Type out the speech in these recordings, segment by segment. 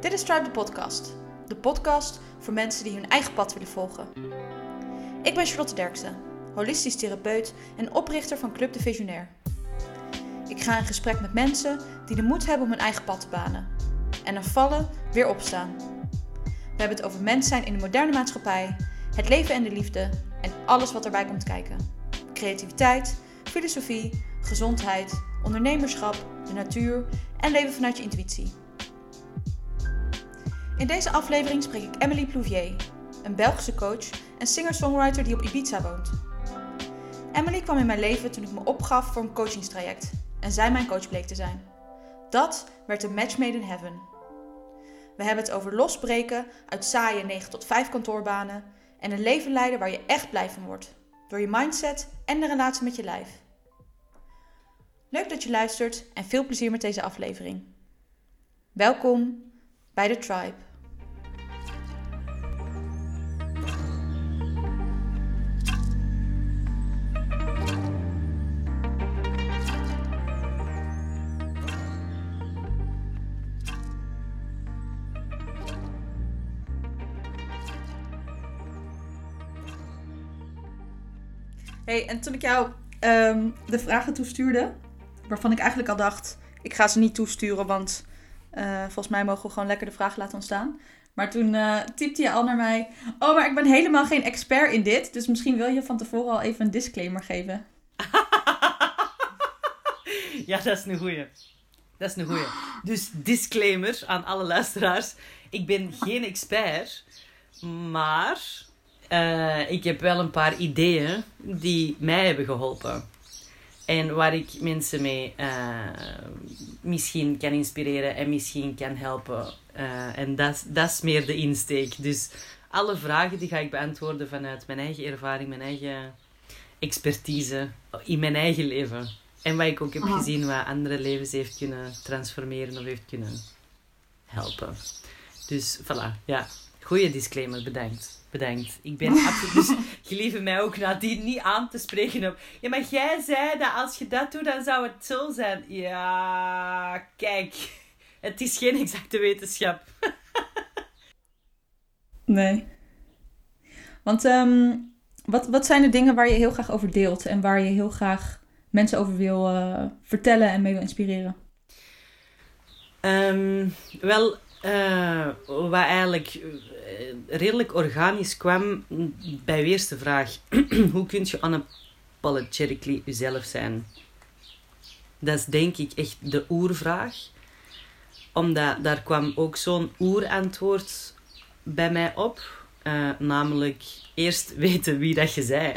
Dit is Tribe de podcast. De podcast voor mensen die hun eigen pad willen volgen. Ik ben Charlotte Derksen, holistisch therapeut en oprichter van Club de Visionair. Ik ga in gesprek met mensen die de moed hebben om hun eigen pad te banen. En dan vallen weer opstaan. We hebben het over mens zijn in de moderne maatschappij, het leven en de liefde en alles wat erbij komt kijken. Creativiteit, filosofie, gezondheid, ondernemerschap, de natuur en leven vanuit je intuïtie. In deze aflevering spreek ik Emily Plouvier, een Belgische coach en singer-songwriter die op Ibiza woont. Emily kwam in mijn leven toen ik me opgaf voor een coachingstraject en zij mijn coach bleek te zijn. Dat werd een match made in heaven. We hebben het over losbreken uit saaie 9 tot 5 kantoorbanen en een leven leiden waar je echt blij van wordt. Door je mindset en de relatie met je lijf. Leuk dat je luistert en veel plezier met deze aflevering. Welkom bij de Tribe. Hey, en toen ik jou ehm, de vragen toestuurde, waarvan ik eigenlijk al dacht, ik ga ze niet toesturen, want eh, volgens mij mogen we gewoon lekker de vragen laten ontstaan. Maar toen uh, typte je al naar mij, oh, maar ik ben helemaal geen expert in dit, dus misschien wil je van tevoren al even een disclaimer geven. ja, dat is een goeie. Dat is een goeie. Dus disclaimer aan alle luisteraars. Ik ben geen expert, maar uh, ik heb wel een paar ideeën die mij hebben geholpen. En waar ik mensen mee uh, misschien kan inspireren en misschien kan helpen. Uh, en dat, dat is meer de insteek. Dus alle vragen die ga ik beantwoorden vanuit mijn eigen ervaring, mijn eigen expertise in mijn eigen leven. En wat ik ook heb gezien wat andere levens heeft kunnen transformeren of heeft kunnen helpen. Dus voilà, ja. Goeie disclaimer, bedankt bedankt. Ik ben absoluut... Dus gelieve mij ook nadien niet aan te spreken op... Ja, maar jij zei dat als je dat doet, dan zou het zo zijn. Ja, kijk. Het is geen exacte wetenschap. nee. Want um, wat, wat zijn de dingen waar je heel graag over deelt... en waar je heel graag mensen over wil uh, vertellen en mee wil inspireren? Um, wel, uh, wat eigenlijk eh, redelijk organisch kwam bij de eerste vraag. Hoe kun je unapologetically jezelf zijn? Dat is denk ik echt de oervraag. Omdat daar kwam ook zo'n oerantwoord bij mij op. Uh, namelijk eerst weten wie dat je zei.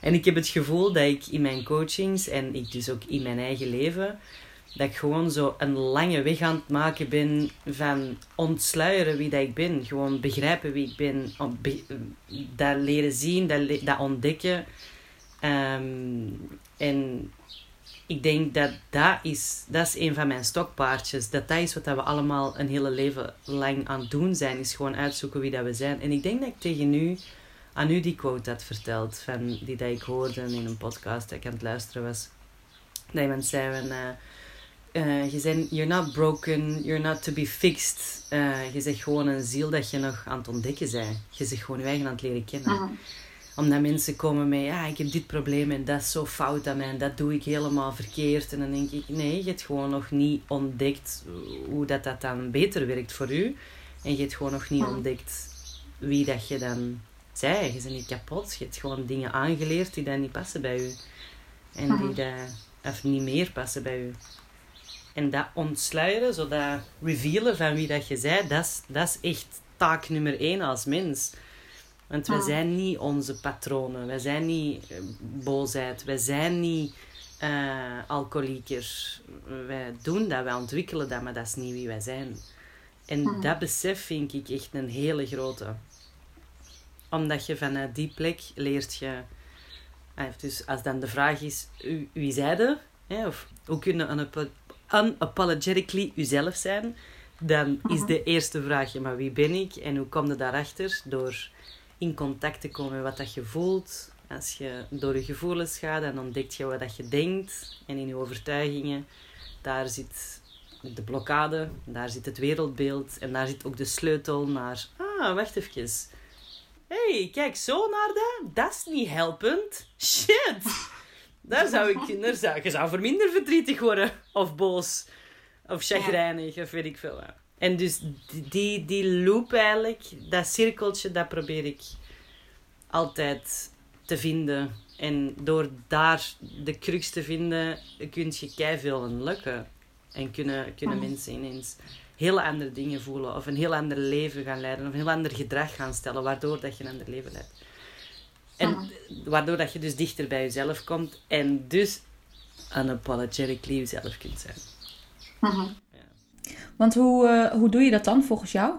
en ik heb het gevoel dat ik in mijn coachings en ik dus ook in mijn eigen leven dat ik gewoon zo een lange weg aan het maken ben van ontsluieren wie dat ik ben. Gewoon begrijpen wie ik ben. Dat leren zien, dat, dat ontdekken. Ehm, en ik denk dat dat is, dat is een van mijn stokpaardjes. Dat dat is wat we allemaal een hele leven lang aan het doen zijn. Is gewoon uitzoeken wie dat we zijn. En ik denk dat ik tegen u, aan u die quote had verteld. Van, die dat ik hoorde in een podcast dat ik aan het luisteren was. Dat iemand zei van... Uh, uh, je bent, you're not broken, you're not to be fixed. Uh, je zegt gewoon een ziel dat je nog aan het ontdekken bent. Je zegt gewoon je eigen aan het leren kennen. Omdat mensen komen met, ja, ik heb dit probleem en dat is zo fout aan mij en dat doe ik helemaal verkeerd. En dan denk ik, nee, je hebt gewoon nog niet ontdekt hoe dat, dat dan beter werkt voor u. En je hebt gewoon nog niet ontdekt wie dat je dan zij. Je bent niet kapot. Je hebt gewoon dingen aangeleerd die dan niet passen bij u. En die dat, of niet meer passen bij u. En dat ontsluieren, zo dat revealen van wie dat je zei, dat is, dat is echt taak nummer één als mens. Want wij ah. zijn niet onze patronen. Wij zijn niet uh, boosheid. Wij zijn niet uh, alcoholieker. Wij doen dat, wij ontwikkelen dat, maar dat is niet wie wij zijn. En ah. dat besef vind ik echt een hele grote. Omdat je vanuit die plek leert je... Ah, dus als dan de vraag is, wie zijde? Of hoe kunnen een unapologetically uzelf zijn, dan is mhm. de eerste vraag, maar wie ben ik en hoe kom je daarachter? Door in contact te komen met wat dat je voelt, Als je door je gevoelens gaat, dan ontdek je wat dat je denkt. En in je overtuigingen, daar zit de blokkade, daar zit het wereldbeeld. En daar zit ook de sleutel naar... Ah, wacht even. hey, kijk zo naar dat. Dat is niet helpend. Shit! Daar zou ik... Daar zou, je zou voor minder verdrietig worden. Of boos. Of chagrijnig. Of weet ik veel wat. En dus die, die loop eigenlijk, dat cirkeltje, dat probeer ik altijd te vinden. En door daar de crux te vinden, kun je veel lukken. En kunnen, kunnen mhm. mensen ineens heel andere dingen voelen. Of een heel ander leven gaan leiden. Of een heel ander gedrag gaan stellen. Waardoor dat je een ander leven leidt. En waardoor dat je dus dichter bij jezelf komt. En dus unapologetically jezelf kunt zijn. Mhm. Want hoe, uh, hoe doe je dat dan volgens jou?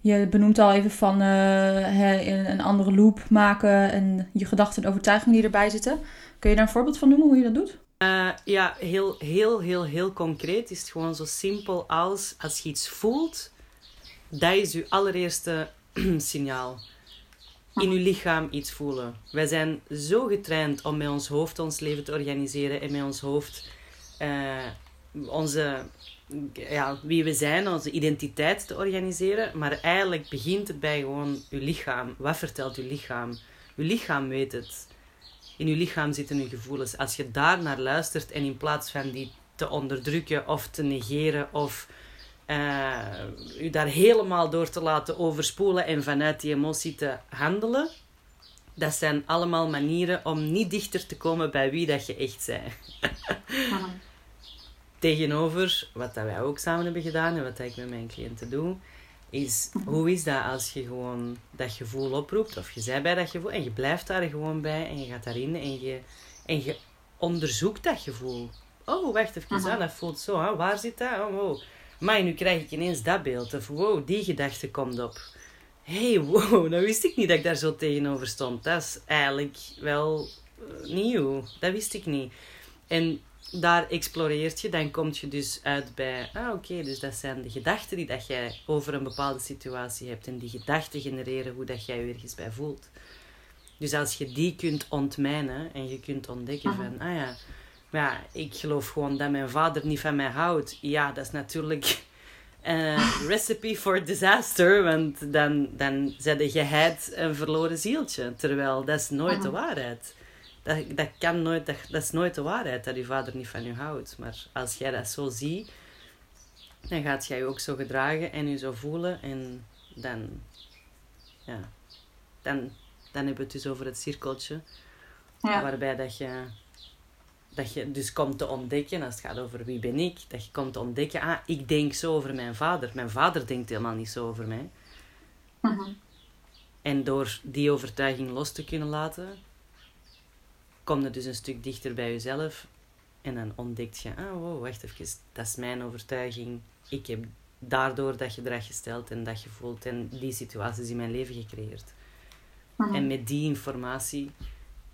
Je benoemt al even van uh, een andere loop maken en je gedachten en overtuigingen die erbij zitten. Kun je daar een voorbeeld van noemen hoe je dat doet? Uh, ja, heel, heel, heel, heel concreet is het gewoon zo simpel als als je iets voelt, dat is je allereerste signaal. In je lichaam iets voelen. Wij zijn zo getraind om met ons hoofd ons leven te organiseren en met ons hoofd uh, onze ja, wie we zijn, onze identiteit te organiseren. Maar eigenlijk begint het bij gewoon je lichaam. Wat vertelt je lichaam? Je lichaam weet het. In je lichaam zitten je gevoelens. Als je daar naar luistert en in plaats van die te onderdrukken of te negeren of uh, je daar helemaal door te laten overspoelen en vanuit die emotie te handelen, dat zijn allemaal manieren om niet dichter te komen bij wie dat je echt bent. Tegenover, wat dat wij ook samen hebben gedaan en wat ik met mijn cliënten doe, is hoe is dat als je gewoon dat gevoel oproept, of je zei bij dat gevoel, en je blijft daar gewoon bij en je gaat daarin en je, en je onderzoekt dat gevoel. Oh, wacht even, uh dat voelt zo, hè? waar zit dat? Oh, wow. Maar nu krijg ik ineens dat beeld, of wow, die gedachte komt op. hey, wow, nou wist ik niet dat ik daar zo tegenover stond. Dat is eigenlijk wel eh, nieuw, dat wist ik niet. En daar exploreert je, dan kom je dus uit bij, ah oké, dus dat zijn de gedachten die dat jij over een bepaalde situatie hebt. En die gedachten genereren hoe dat jij je ergens bij voelt. Dus als je die kunt ontmijnen en je kunt ontdekken van, ah ja, maar ja, ik geloof gewoon dat mijn vader niet van mij houdt. Ja, dat is natuurlijk een recipe for disaster, want dan, dan zet je een verloren zieltje. Terwijl dat is nooit de waarheid dat, dat, kan nooit, dat, dat is nooit de waarheid dat je vader niet van je houdt. Maar als jij dat zo ziet, dan gaat jij je ook zo gedragen en je zo voelen. En dan, ja, dan, dan hebben we het dus over het cirkeltje. Waarbij dat je, dat je dus komt te ontdekken, als het gaat over wie ben ik, dat je komt te ontdekken, ah, ik denk zo over mijn vader. Mijn vader denkt helemaal niet zo over mij. Mhm. En door die overtuiging los te kunnen laten, kom je dus een stuk dichter bij jezelf. En dan ontdekt je, ah wow, wacht even, dat is mijn overtuiging. Ik heb daardoor dat gedrag gesteld en dat gevoeld en die situaties in mijn leven gecreëerd. Mhm. En met die informatie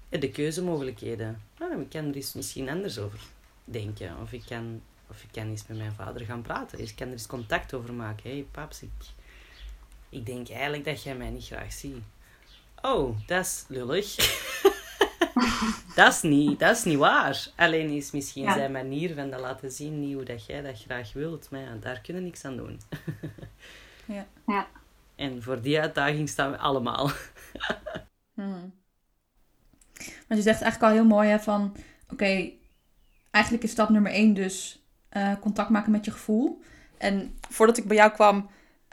de keuzemogelijkheden. Ah, ik kan er eens misschien anders over denken. Of ik kan, of ik kan eens met mijn vader gaan praten. Ik kan er eens contact over maken. Hé, hey, paps, ik, ik denk eigenlijk dat jij mij niet graag ziet. Oh, dat is lullig. dat, is niet, dat is niet waar. Alleen is misschien zijn manier van dat laten zien niet hoe dat jij dat graag wilt. Maar ja, daar kunnen we niks aan doen. ja. ja. En voor die uitdaging staan we allemaal. hmm. Maar je zegt eigenlijk al heel mooi hè, van... Oké, eigenlijk is stap nummer één dus uh, contact maken met je gevoel. En voordat ik bij jou kwam,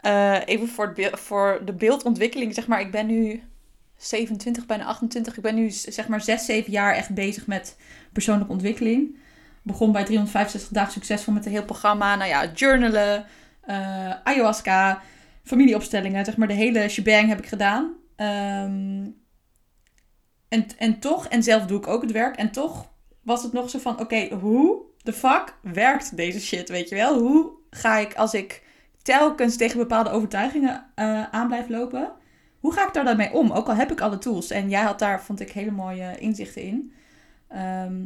uh, even voor, voor de beeldontwikkeling, zeg maar, ik ben nu 27, bijna 28. Ik ben nu zeg maar 6, 7 jaar echt bezig met persoonlijke ontwikkeling. Begon bij 365 dagen succesvol met een heel programma. Nou ja, journalen, uh, ayahuasca, familieopstellingen. Zeg maar de hele shebang heb ik gedaan. Um, en, en toch, en zelf doe ik ook het werk. En toch was het nog zo van, oké, hoe de fuck werkt deze shit, weet je wel? Hoe ga ik als ik telkens tegen bepaalde overtuigingen uh, aan blijf lopen hoe ga ik daar dan mee om? Ook al heb ik alle tools. En jij had daar, vond ik, hele mooie inzichten in. Ehm,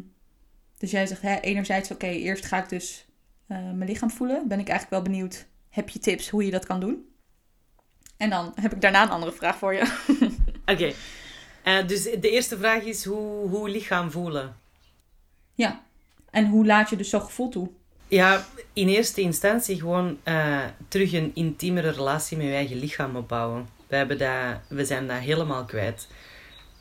dus jij zegt, hè, enerzijds, oké, eerst ga ik dus uh, mijn lichaam voelen. Ben ik eigenlijk wel benieuwd, heb je tips hoe je dat kan doen? En dan heb ik daarna een andere vraag voor je. Oké. Uh, dus de eerste vraag is hoe, hoe lichaam voelen. Ja, en hoe laat je dus zo gevoel toe? Ja, in eerste instantie gewoon uh, terug een intiemere relatie met je eigen lichaam opbouwen. We, hebben dat, we zijn dat helemaal kwijt.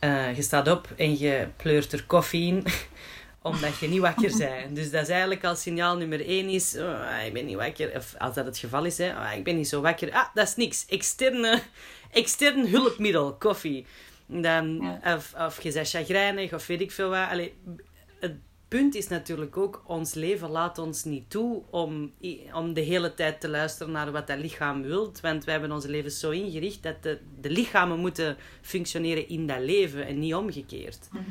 Uh, je staat op en je pleurt er koffie in, omdat je niet wakker bent. Dus dat is eigenlijk al signaal nummer één is, oh, ik ben niet wakker. Of als dat het geval is, hè, oh, ik ben niet zo wakker. Ah, dat is niks. Externe, extern hulpmiddel, koffie. Dan, of, of je bent chagrijnig of weet ik veel wat. Allee, het punt is natuurlijk ook, ons leven laat ons niet toe om, om de hele tijd te luisteren naar wat dat lichaam wil. Want wij hebben ons leven zo ingericht dat de, de lichamen moeten functioneren in dat leven en niet omgekeerd. Mhm.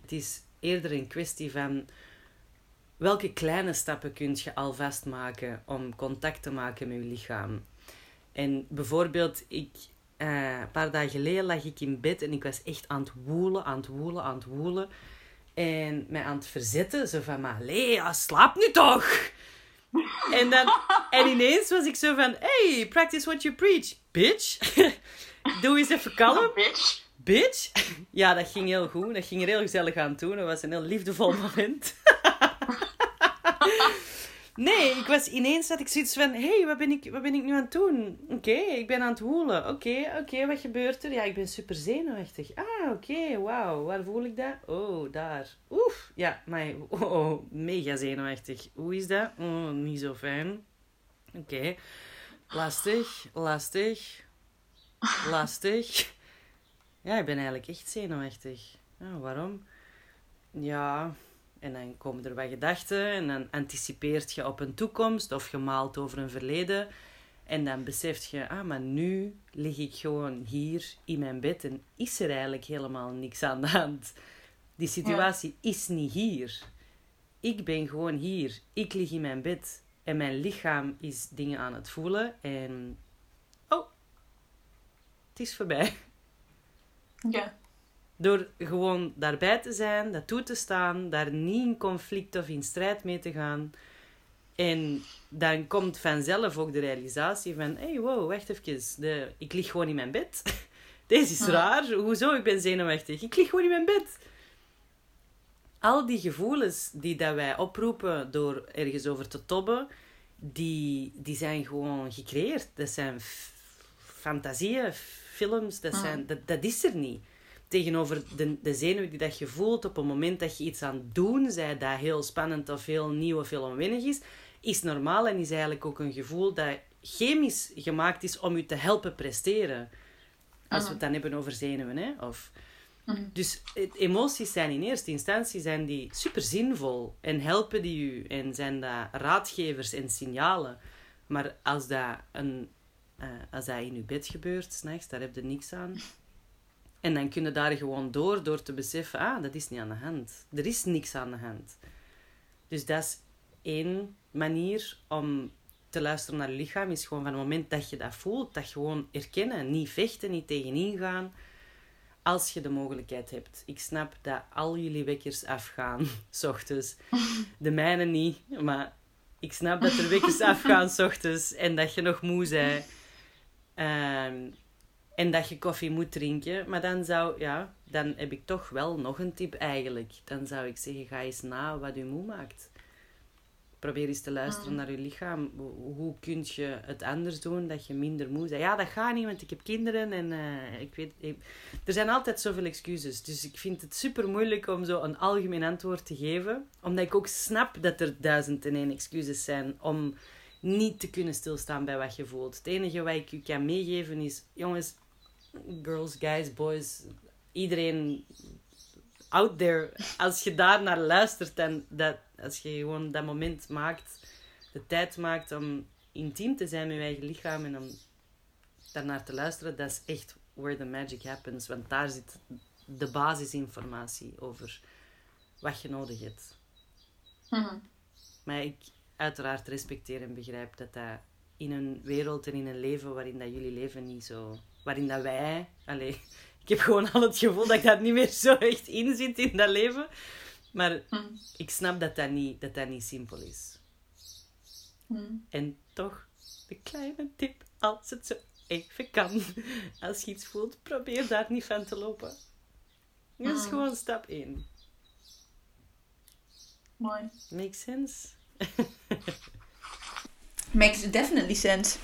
Het is eerder een kwestie van welke kleine stappen kun je alvast maken om contact te maken met je lichaam. En bijvoorbeeld, ik, uh, een paar dagen geleden lag ik in bed en ik was echt aan het woelen, aan het woelen, aan het woelen. En mij aan het verzetten. Zo van, maar Lea, slaap nu toch! en, dan, en ineens was ik zo van, hey, practice what you preach, bitch. Doe eens even kalm. bitch. Bitch? Ja, dat ging heel goed. Dat ging er heel gezellig aan toe. Dat was een heel liefdevol moment. Nee, ik was ineens dat ik zoiets van, hé, hey, wat, ben ik, wat ben ik nu aan het doen? Oké, ik ben aan het woelen. Oké, oké, wat gebeurt er? Ja, ik ben super zenuwachtig. Ah, oké, wauw, waar voel ik dat? Oh, daar. Oef, ja, maar, oh, mega zenuwachtig. Hoe is dat? Oh, niet zo fijn. Oké, lastig, lastig, lastig. Ja, ik ben eigenlijk echt zenuwachtig. Oh, waarom? Ja, en dan komen er wat gedachten en dan anticipeert je op een toekomst of je maalt over een verleden. En dan beseft je, ah, maar nu lig ik gewoon hier in mijn bed en is er eigenlijk helemaal niks aan de hand. Die situatie is niet hier. Ik ben gewoon hier. Ik lig in mijn bed en mijn lichaam is dingen aan het voelen. En oh, het is voorbij. Ja. Door gewoon daarbij te zijn, dat toe te staan, daar niet in conflict of in strijd mee te gaan. En dan komt vanzelf ook de realisatie van... Hé, hey, wow, wacht even. De, ik lig gewoon in mijn bed. Deze is raar. Hoezo? Ik ben zenuwachtig. Ik lig gewoon in mijn bed. Al die gevoelens die dat wij oproepen door ergens over te tobben... Die, die zijn gewoon gecreëerd. Dat zijn fantasieën, films. Dat, zijn, dat, dat is er niet tegenover de, de zenuw die dat je voelt op het moment dat je iets aan het doen zij dat heel spannend of heel nieuw of heel onwennig is, is normaal en is eigenlijk ook een gevoel dat chemisch gemaakt is om je te helpen presteren. Als we het dan hebben over zenuwen. Hè? Of, mhm. Dus emoties zijn in eerste instantie zijn die super zinvol en helpen die u en zijn dat raadgevers en signalen. Maar als dat, een, uh, als dat in uw bed gebeurt, s'nachts, daar heb je niks aan. En dan kunnen daar gewoon door, door te beseffen, ah, dat is niet aan de hand. Er is niks aan de hand. Dus dat is één manier om te luisteren naar je lichaam, is gewoon van het moment dat je dat voelt, dat gewoon erkennen. Niet vechten, niet tegenin gaan. Als je de mogelijkheid hebt. Ik snap dat al jullie wekkers afgaan, s ochtends. De mijne niet, maar ik snap dat er wekkers afgaan, s ochtends. En dat je nog moe bent. Um, en dat je koffie moet drinken. Maar dan zou, ja, dan heb ik toch wel nog een tip eigenlijk. Dan zou ik zeggen, ga eens na wat je moe maakt. Probeer eens te luisteren ah. naar je lichaam. Hoe kun je het anders doen dat je minder moe bent? Ja, dat gaat niet, want ik heb kinderen en uh, ik weet... Er zijn altijd zoveel excuses. Dus ik vind het super moeilijk om zo een algemeen antwoord te geven. Omdat ik ook snap dat er duizend en één excuses zijn om niet te kunnen stilstaan bij wat je voelt. Het enige wat ik je kan meegeven is, jongens, girls, guys, boys, iedereen out there, als je daar naar luistert en dat, als je gewoon dat moment maakt, de tijd maakt om intiem te zijn met je eigen lichaam en om daarnaar te luisteren, dat is echt where the magic happens. Want daar zit de basisinformatie over wat je nodig hebt. Mhm. Maar ik uiteraard respecteer en begrijp dat dat in een wereld en in een leven waarin dat jullie leven niet zo waarin dat wij... Allee, ik heb gewoon al het gevoel dat ik dat niet meer zo echt in zit in dat leven. Maar hm. ik snap dat dat niet, dat dat niet simpel is. Hm. En toch, de kleine tip, als het zo even kan. Als je iets voelt, probeer daar niet van te lopen. Dat is Mm. gewoon stap 1. Mooi. Makes sense? Makes definitely sense.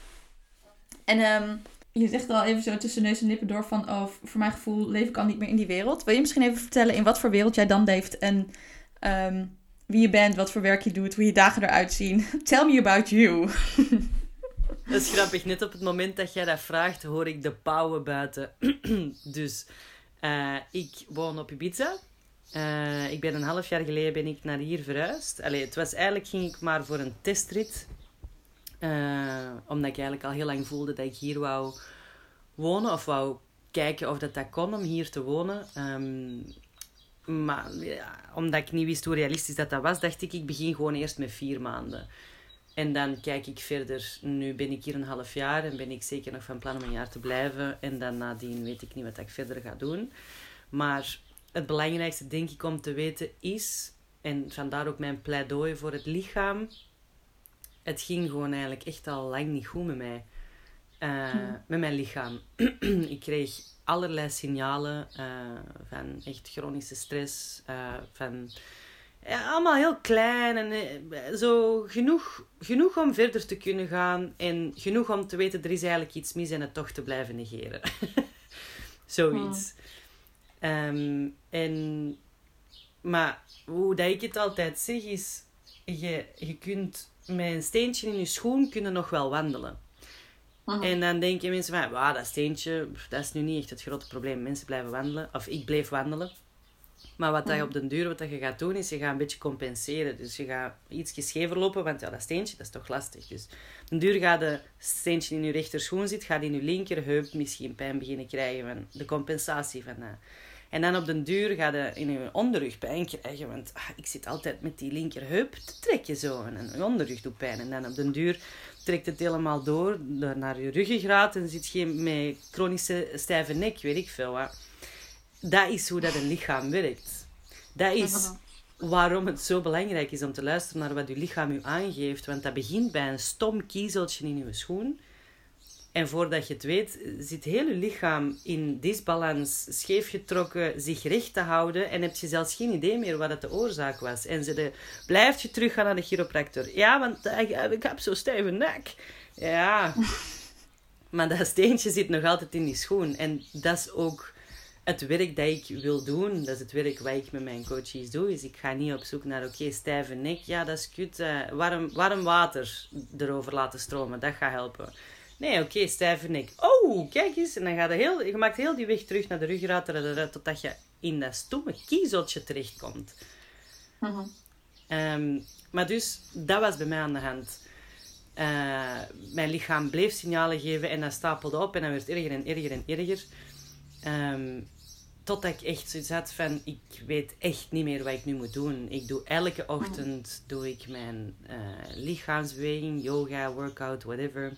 En ehm, je zegt al even zo tussen neus en lippen door van... Oh, voor mijn gevoel leef ik al niet meer in die wereld. Wil je misschien even vertellen in wat voor wereld jij dan leeft? En ehm, wie je bent, wat voor werk je doet, hoe je dagen eruit zien. Tell me about you. Dat is grappig. Net op het moment dat jij dat vraagt, hoor ik de pauwen buiten. dus eh, ik woon op Ibiza. Eh, ik ben een half jaar geleden ben ik naar hier verhuisd. Allee, het was eigenlijk ging ik maar voor een testrit. Eh, omdat ik eigenlijk al heel lang voelde dat ik hier wou wonen. Of wou kijken of dat, dat kon om hier te wonen. Ehm, maar ja, omdat ik niet wist hoe realistisch dat, dat was, dacht ik, ik begin gewoon eerst met vier maanden. En dan kijk ik verder. Nu ben ik hier een half jaar en ben ik zeker nog van plan om een jaar te blijven. En dan nadien weet ik niet wat ik verder ga doen. Maar het belangrijkste, denk ik, om te weten is, en vandaar ook mijn pleidooi voor het lichaam, het ging gewoon eigenlijk echt al lang niet goed met mij. Eh, Met mijn lichaam. ik kreeg allerlei signalen eh, van echt chronische stress, eh, van ja, allemaal heel klein en zo genoeg, genoeg om verder te kunnen gaan en genoeg om te weten er is eigenlijk iets mis en het toch te blijven negeren. Zoiets. Ehm, en, maar hoe dat ik het altijd zeg is, je, je kunt met een steentje in je schoen kunnen nog wel wandelen. Mhm. En dan denken mensen van, wauw, dat steentje, dat is nu niet echt het grote probleem. Mensen blijven wandelen, of ik bleef wandelen. Maar wat dat je op den duur wat dat je gaat doen, is je gaat een beetje compenseren. Dus je gaat iets schever lopen, want ja, dat steentje, dat is toch lastig. Dus op den duur gaat de steentje in je rechterschoen zit, gaat in je linkerheup misschien pijn beginnen krijgen van de compensatie van dat. En dan op den duur gaat je in je onderrug pijn krijgen, want ah, ik zit altijd met die linkerheup te trekken zo. En je onderrug doet pijn. En dan op den duur trekt het helemaal door door naar je ruggengraat en zit je met chronische stijve nek, weet ik veel wat. Dat is hoe dat een lichaam werkt. Dat is waarom het zo belangrijk is om te luisteren naar wat je lichaam je aangeeft. Want dat begint bij een stom kiezeltje in je schoen. En voordat je het weet, zit heel je lichaam in disbalans, scheef getrokken, zich recht te houden. En heb je zelfs geen idee meer wat het de oorzaak was. En ze de, blijf je teruggaan naar de chiropractor. Ja, want ik, ik heb zo'n stijve nek. Ja. Maar dat steentje zit nog altijd in die schoen. En dat is ook het werk dat ik wil doen. Dat is het werk wat ik met mijn coaches doe. Is ik ga niet op zoek naar, oké, stijve nek. Ja, dat is kut. eh, warm, warm water erover laten stromen. Dat gaat helpen. Nee, oké, stijve nek. Oh, kijk eens. En dan gaat je, heel, je maakt heel die weg terug naar de tadadada, Totdat je in dat stomme kiezeltje terechtkomt. Mhm. Ehm, maar dus, dat was bij mij aan de hand. Eh, mijn lichaam bleef signalen geven en dat stapelde op en dat werd erger en erger en erger. Ehm, totdat ik echt zoiets had van, ik weet echt niet meer wat ik nu moet doen. Ik doe elke ochtend doe ik mijn eh, lichaamsbeweging, yoga, workout, whatever.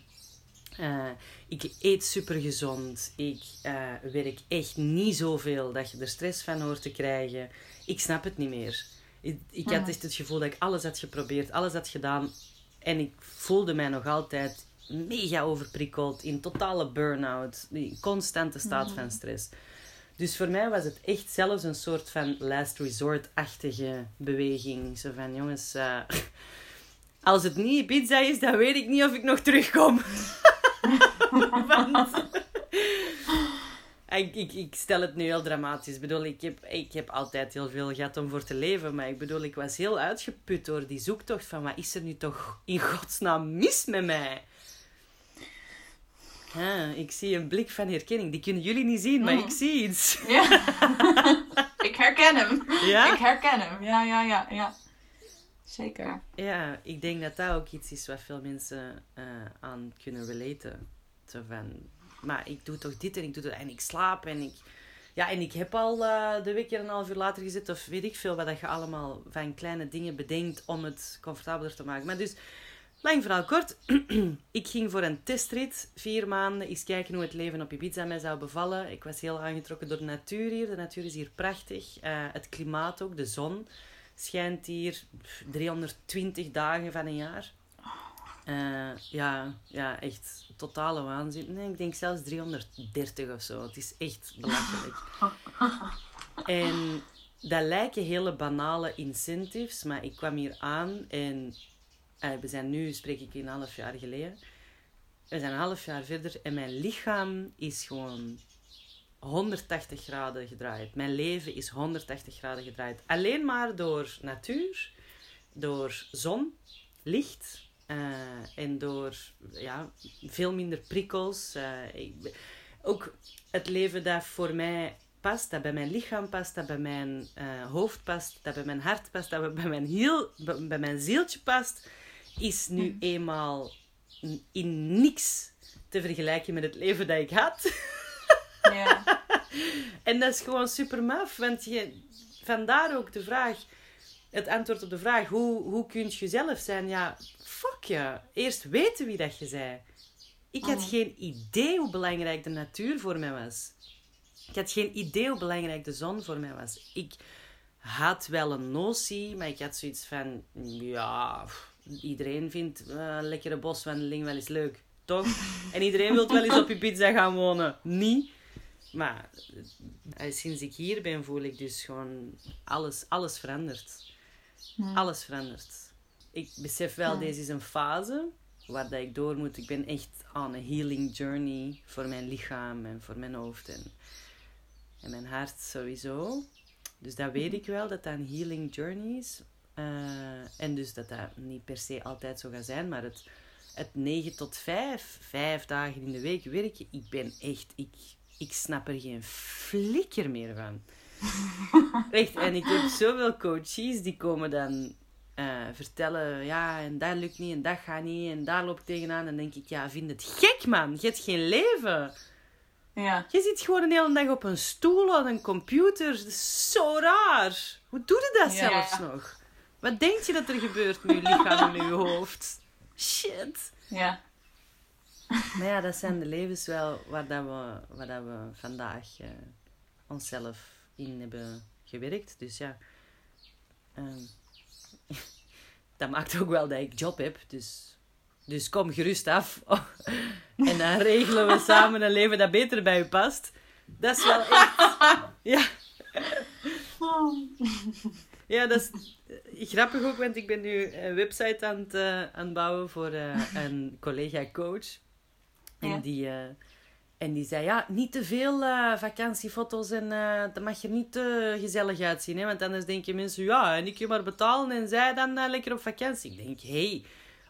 Eh, ik eet super gezond. Ik eh, werk echt niet zoveel dat je er stress van hoort te krijgen. Ik snap het niet meer. Ik, ik had Mhm. echt het gevoel dat ik alles had geprobeerd, alles had gedaan. En ik voelde mij nog altijd mega overprikkeld, in totale burn-out, in constante staat van stress. Dus voor mij was het echt zelfs een soort van last resort-achtige beweging. Zo van, jongens, eh, als het niet pizza is, dan weet ik niet of ik nog terugkom. Want- ik, ik, ik stel het nu heel dramatisch. Ik bedoel, ik heb, ik heb altijd heel veel gehad om voor te leven. Maar ik bedoel, ik was heel uitgeput door die zoektocht van... Wat is er nu toch in godsnaam mis met mij? Ah, ik zie een blik van herkenning. Die kunnen jullie niet zien, maar Mm. ik zie iets. Ja. ik herken hem. Ja? Ik herken hem. Ja, ja, ja, ja. Zeker. Ja, ik denk dat dat ook iets is wat veel mensen eh, aan kunnen relaten. Zo van, maar ik doe toch dit en ik doe dat en ik slaap en ik... Ja, en ik heb al eh, de wekker een half uur later gezet of weet ik veel wat dat je allemaal van kleine dingen bedenkt om het comfortabeler te maken. Maar dus, lang verhaal kort. ik ging voor een testrit, vier maanden, eens kijken hoe het leven op Ibiza mij zou bevallen. Ik was heel aangetrokken door de natuur hier. De natuur is hier prachtig. Eh, het klimaat ook, de zon schijnt hier pff, 320 dagen van een jaar. Eh, ja, ja, echt totale waanzin. Nee, ik denk zelfs 330 of zo. Het is echt belachelijk. En dat lijken hele banale incentives, maar ik kwam hier aan en eh, we zijn nu, spreek ik een half jaar geleden, we zijn een half jaar verder en mijn lichaam is gewoon 180 graden gedraaid. Mijn leven is 180 graden gedraaid. Alleen maar door natuur, door zon, licht eh, en door ja, veel minder prikkels. Eh, ik- ook het leven dat voor mij past, dat bij mijn lichaam past, dat bij mijn eh, hoofd past, dat bij mijn hart past, dat bij mijn, heel, bij mijn zieltje past, is nu eenmaal in niks te vergelijken met het leven dat ik had. Ja. En dat is gewoon super maf, want je, vandaar ook de vraag, het antwoord op de vraag, hoe, hoe kun je jezelf zijn? Ja, fuck je. Eerst weten wie dat je zei. Ik had Mm. geen idee hoe belangrijk de natuur voor mij was. Ik had geen idee hoe belangrijk de zon voor mij was. Ik had wel een notie, maar ik had zoiets van, ja, iedereen vindt eh, een lekkere boswandeling wel eens leuk, toch? En iedereen wil wel eens op je pizza gaan wonen. Niet. Maar eh, sinds ik hier ben, voel ik dus gewoon alles, alles verandert. Alles verandert. Ik besef wel, Ja. deze is een fase waar dat ik door moet. Ik ben echt on een healing journey voor mijn lichaam en voor mijn hoofd en, en mijn hart sowieso. Dus dat weet ik wel, dat dat een healing journey is. Eh, en dus dat dat niet per se altijd zo gaat zijn, maar het, het 9 tot 5, vijf dagen in de week werken, ik ben echt, ik, ik snap er geen flikker meer van. Echt, en ik heb zoveel coaches die komen dan eh, vertellen, ja, en dat lukt niet, en dat gaat niet, en daar loop ik tegenaan. En dan denk ik, ja, vind het gek, man. Je hebt geen leven. Ja. Je zit gewoon een hele dag op een stoel aan een computer. Dat is zo raar. Hoe doe je dat Ja. zelfs nog? Wat denk je dat er gebeurt met je lichaam en je hoofd? Shit. Ja. Maar ja, dat zijn de levens wel waar, dat we, waar dat we vandaag eh, onszelf in hebben gewerkt. Dus ja, ehm, dat maakt ook wel dat ik job heb. Dus, dus kom gerust af. en dan regelen we samen een leven dat beter bij u past. Dat is wel echt... Ja, ja, dat is eh, grappig ook, want ik ben nu een website aan het, eh, aan het bouwen voor een collega-coach. En, die, eh, en die zei, ja, niet te veel eh, vakantiefoto's en eh dat mag er niet te gezellig uitzien. Hè? Want anders denken mensen, ja, en ik je maar betalen en zij dan lekker op vakantie. Ik denk, hé, hey,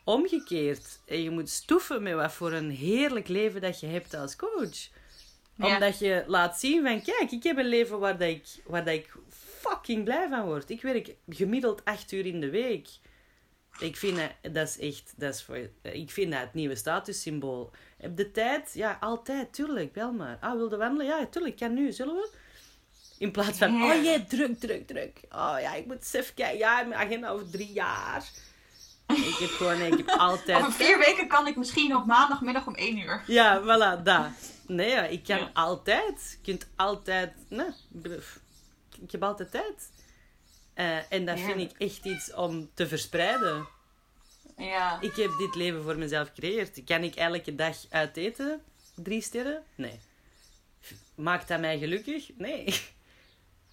omgekeerd. En je moet stoeven met wat voor een heerlijk leven dat je hebt als coach. Ja. Omdat je laat zien van, kijk, ik heb een leven waar, dat ik, waar dat ik fucking blij van word. Ik werk gemiddeld acht uur in de week. Ik vind dat, dat is echt, dat is voor, ik vind dat het nieuwe statussymbool. Heb de tijd? Ja, altijd, tuurlijk, wel maar. Ah, wilde wandelen? Ja, tuurlijk, kan nu, zullen we? In plaats van, oh jee, druk, druk, druk. Oh ja, ik moet eens even kijken. Ja, mijn agenda over drie jaar. Ik heb gewoon, ik heb altijd... Over vier weken kan ik misschien op maandagmiddag om één uur. Ja, voilà, dat. Nee, ik kan Ja. altijd. Je kunt altijd... Nee, ik heb altijd tijd. Eh, en dat vind ik echt iets om te verspreiden. Ja. Ik heb dit leven voor mezelf gecreëerd. Kan ik elke dag uit eten? Drie sterren? Nee. Maakt dat mij gelukkig? Nee.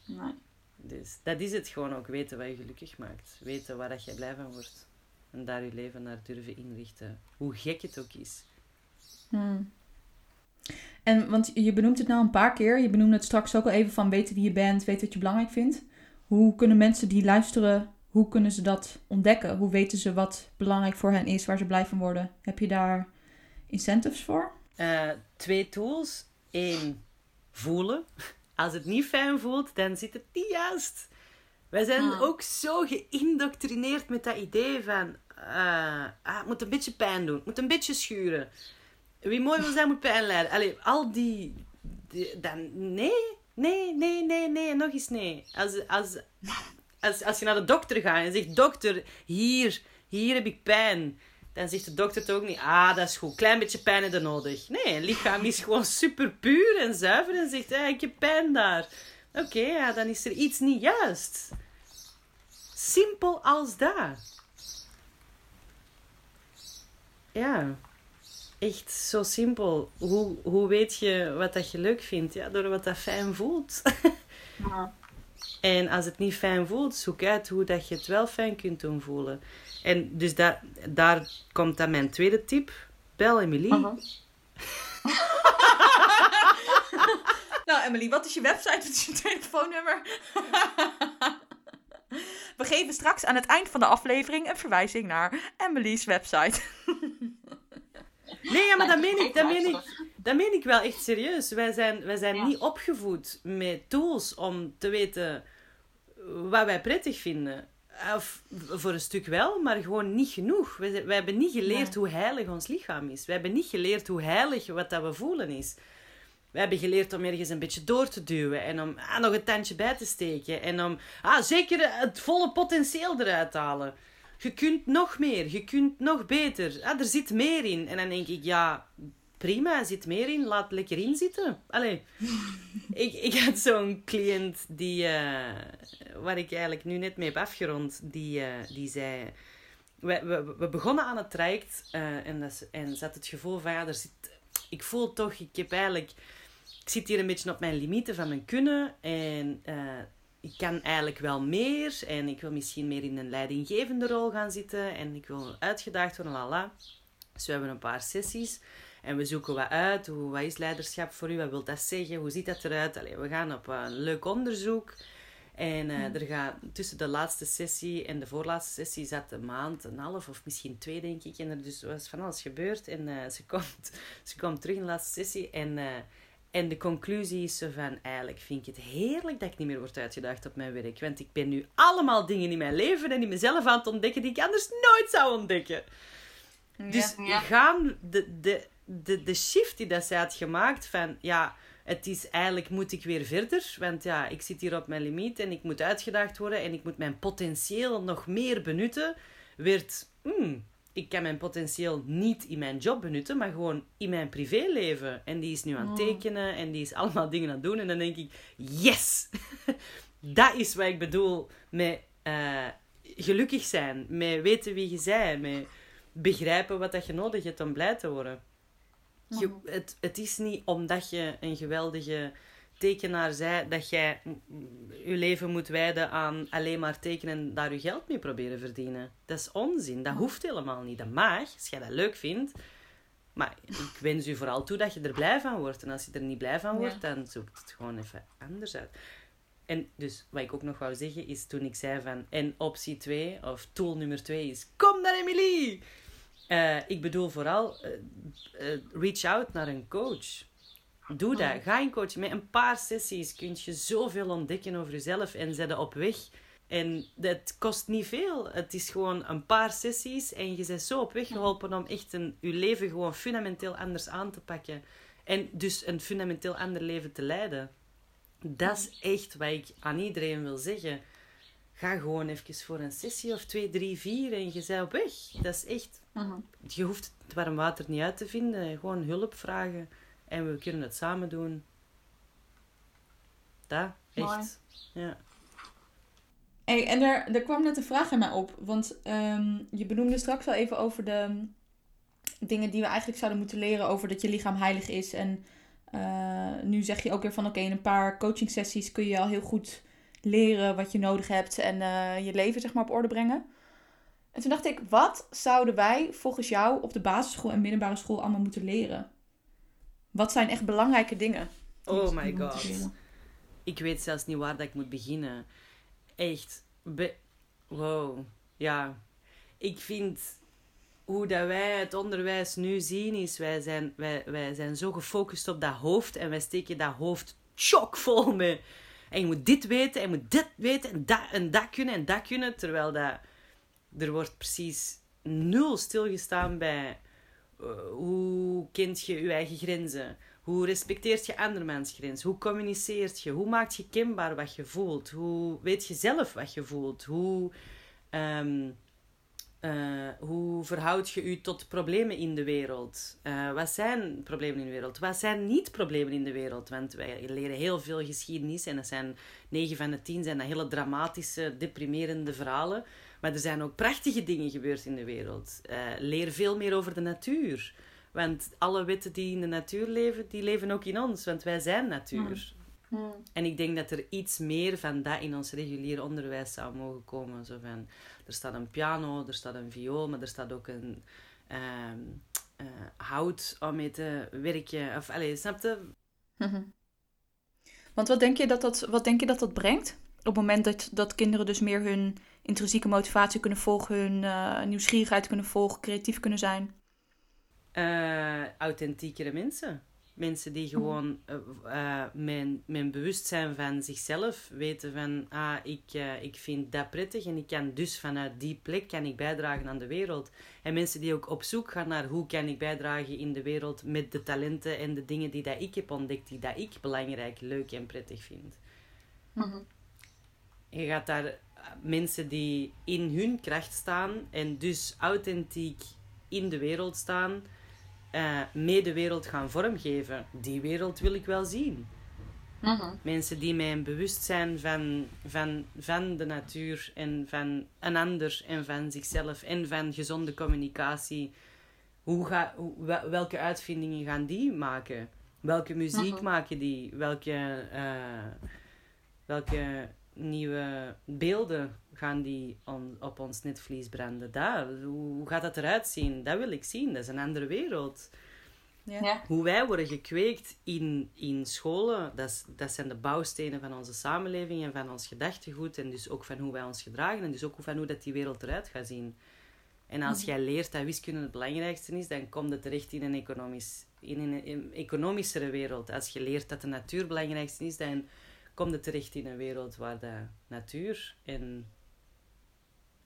Nee. Dus dat is het gewoon ook, weten wat je gelukkig maakt. Weten waar dat je blij van wordt. En daar je leven naar durven inrichten. Hoe gek het ook is. Hmm. En want je benoemt het nou een paar keer. Je benoemde het straks ook al even van weten wie je bent, weten wat je belangrijk vindt. Hoe kunnen mensen die luisteren, hoe kunnen ze dat ontdekken? Hoe weten ze wat belangrijk voor hen is, waar ze blij van worden? Heb je daar incentives voor? Eh, twee tools. Eén, voelen. Als het niet fijn voelt, dan zit het niet juist. Wij zijn Ah. ook zo geïndoctrineerd met dat idee van... eh, ah, het moet een beetje pijn doen. Het moet een beetje schuren. Wie mooi wil zijn, moet pijn lijden. Allee, al die... die- dan, nee, nee, nee, nee, nee. Nog eens nee. Als, als, als, als je naar de dokter gaat en zegt... Dokter, hier, hier heb ik pijn. Dan zegt de dokter toch ook niet... Ah, dat is goed. Klein beetje pijn je nodig. Nee, lichaam is gewoon super puur en zuiver. En zegt... "Ah, ik heb pijn daar. Oké, ja, dan is er iets niet juist. Simpel als dat. Ja. Echt zo simpel. Hoe, hoe weet je wat dat je leuk vindt? Ja, door wat dat fijn voelt. Ja. En als het niet fijn voelt, zoek uit hoe dat je het wel fijn kunt doen voelen. En dus daar, daar komt dan mijn tweede tip. Bel Emily. Nou, Emily, wat is je website? Wat is je telefoonnummer? We geven straks aan het eind van de aflevering een verwijzing naar Emily's website. Nee, ja, maar dat meen, ik, dat, Ik meen ik, luister. dat meen ik wel echt serieus. Wij zijn, wij zijn Ja. niet opgevoed met tools om te weten wat wij prettig vinden. Of voor een stuk wel, maar gewoon niet genoeg. Wij, wij hebben niet geleerd Nee. hoe heilig ons lichaam is. Wij hebben niet geleerd hoe heilig wat dat we voelen is. We hebben geleerd om ergens een beetje door te duwen en om ah, nog een tandje bij te steken. En om ah, zeker het volle potentieel eruit te halen. Je kunt nog meer, je kunt nog beter. Ah, er zit meer in. En dan denk ik, ja, prima, er zit meer in. Laat lekker in zitten. Allee. ik, ik had zo'n cliënt die, eh, waar ik eigenlijk nu net mee heb afgerond, die, eh, die zei... We, we, we begonnen aan het traject eh, en, dat, en ze had het gevoel van, ja, er zit... Ik voel toch, ik heb eigenlijk... Ik zit hier een beetje op mijn limieten van mijn kunnen en ik kan eigenlijk wel meer en ik wil misschien meer in een leidinggevende rol gaan zitten en ik wil uitgedaagd worden, lala. Dus we hebben een paar sessies en we zoeken wat uit. Hoe, wat is leiderschap voor u? Wat wil dat zeggen? Hoe ziet dat eruit? Allee, we gaan op een leuk onderzoek. En eh, er gaat, tussen de laatste sessie en de voorlaatste sessie zat een maand, een half of misschien twee, denk ik. En er dus was van alles gebeurd. En eh, ze, komt, ze komt terug in de laatste sessie. En, eh, en de conclusie is zo van, eigenlijk vind ik het heerlijk dat ik niet meer word uitgedaagd op mijn werk. Want ik ben nu allemaal dingen in mijn leven en in mezelf aan het ontdekken die ik anders nooit zou ontdekken. Dus Ja. gaan de, de, de, de shift die dat zij had gemaakt van ja, het is eigenlijk moet ik weer verder, want ja, ik zit hier op mijn limiet en ik moet uitgedaagd worden en ik moet mijn potentieel nog meer benutten, werd hmm, ik kan mijn potentieel niet in mijn job benutten, maar gewoon in mijn privéleven. En die is nu aan het tekenen en die is allemaal dingen aan het doen en dan denk ik, yes! dat is wat ik bedoel met eh, gelukkig zijn, met weten wie je bent, met begrijpen wat dat je nodig hebt om blij te worden. Je, het, het is niet omdat je een geweldige tekenaar zei dat jij je leven moet wijden aan alleen maar tekenen en daar je geld mee proberen verdienen. Dat is onzin. Dat hoeft helemaal niet. Dat mag, als jij dat leuk vindt. Maar ik wens u vooral toe dat je er blij van wordt. En als je er niet blij van wordt, dan zoekt het gewoon even anders uit. En dus wat ik ook nog wou zeggen is toen ik zei van en optie 2 of tool nummer 2 is kom naar Emily. Eh, ik bedoel vooral eh, eh, reach out naar een coach. Doe dat. Ga in coaching. Met een paar sessies kun je zoveel ontdekken over jezelf en zet op weg. En dat kost niet veel. Het is gewoon een paar sessies en je bent zo op weg geholpen om echt een, je leven gewoon fundamenteel anders aan te pakken. En dus een fundamenteel ander leven te leiden. Dat is echt wat ik aan iedereen wil zeggen. Ga gewoon even voor een sessie of twee, drie, vier en je bent op weg. Dat is echt... Mhm. Je hoeft het warm water niet uit te vinden. Gewoon hulp vragen. En we kunnen het samen doen. Mooi. echt. Ja. Hey, en er, er kwam net een vraag in mij op. Want ehm, je benoemde straks al even over de dingen die we eigenlijk zouden moeten leren over dat je lichaam heilig is. En eh, nu zeg je ook weer van oké, in een paar coaching sessies kun je al heel goed leren wat je nodig hebt en eh, je leven zeg maar op orde brengen. En toen dacht ik, wat zouden wij volgens jou op de basisschool en middelbare school allemaal moeten leren? Wat zijn echt belangrijke dingen? Oh my god. Ik weet zelfs niet waar dat ik moet beginnen. Echt. Be- wow. Ja. Ik vind hoe dat wij het onderwijs nu zien is, wij zijn, wij, wij zijn zo gefocust op dat hoofd en wij steken dat hoofd chockvol met en je moet dit weten en je moet dit weten en dat en dat kunnen en dat kunnen, terwijl dat er wordt precies nul stilgestaan bij hoe kent je je eigen grenzen? Hoe respecteert je andermans grens? Hoe communiceert je? Hoe maakt je kenbaar wat je voelt? Hoe weet je zelf wat je voelt? Hoe, ehm, eh, hoe verhoud je je tot problemen in de wereld? Eh, wat zijn problemen in de wereld? Wat zijn niet problemen in de wereld? Want wij leren heel veel geschiedenis en dat zijn 9 van de 10 zijn dat hele dramatische, deprimerende verhalen. Maar er zijn ook prachtige dingen gebeurd in de wereld. Eh, leer veel meer over de natuur. Want alle wetten die in de natuur leven, die leven ook in ons. Want wij zijn natuur. Hmm. En ik denk dat er iets meer van dat in ons regulier onderwijs zou mogen komen. Zo van, er staat een piano, er staat een viool, maar er staat ook een ehm, eh, hout om mee te werken. Of, allez, snap je? Mhm. Want wat denk je dat dat, wat denk je dat, dat brengt? Op het moment dat, dat kinderen dus meer hun intrinsieke motivatie kunnen volgen, hun eh, nieuwsgierigheid kunnen volgen, creatief kunnen zijn. Eh, authentiekere mensen. Mensen die gewoon eh, eh, mijn, mijn bewustzijn van zichzelf weten van ah, ik, ik vind dat prettig en ik kan dus vanuit die plek kan ik bijdragen aan de wereld. En mensen die ook op zoek gaan naar hoe kan ik bijdragen in de wereld met de talenten en de dingen die dat ik heb ontdekt, die dat ik belangrijk, leuk en prettig vind. Mhm. Je gaat daar mensen die in hun kracht staan en dus authentiek in de wereld staan, eh, mee de wereld gaan vormgeven. Die wereld wil ik wel zien. Mhm. Mensen die mij een bewustzijn van, van, van de natuur en van een ander en van zichzelf en van gezonde communicatie. Hoe ga, hoe, welke uitvindingen gaan die maken? Welke muziek Mhm. maken die? Welke, eh, welke nieuwe beelden gaan die on- op ons netvlies branden? Dat, hoe, hoe gaat dat eruit zien? Dat wil ik zien. Dat is een andere wereld Ja. Ja. hoe wij worden gekweekt in, in scholen, dat, is, dat zijn de bouwstenen van onze samenleving en van ons gedachtegoed. En dus ook van hoe wij ons gedragen en dus ook van hoe dat die wereld eruit gaat zien. En als jij leert dat wiskunde het belangrijkste is, dan komt het terecht in een, economisch, in een, een economischere wereld. Als je leert dat de natuur het belangrijkste is, dan komt het terecht in een wereld waar de natuur en,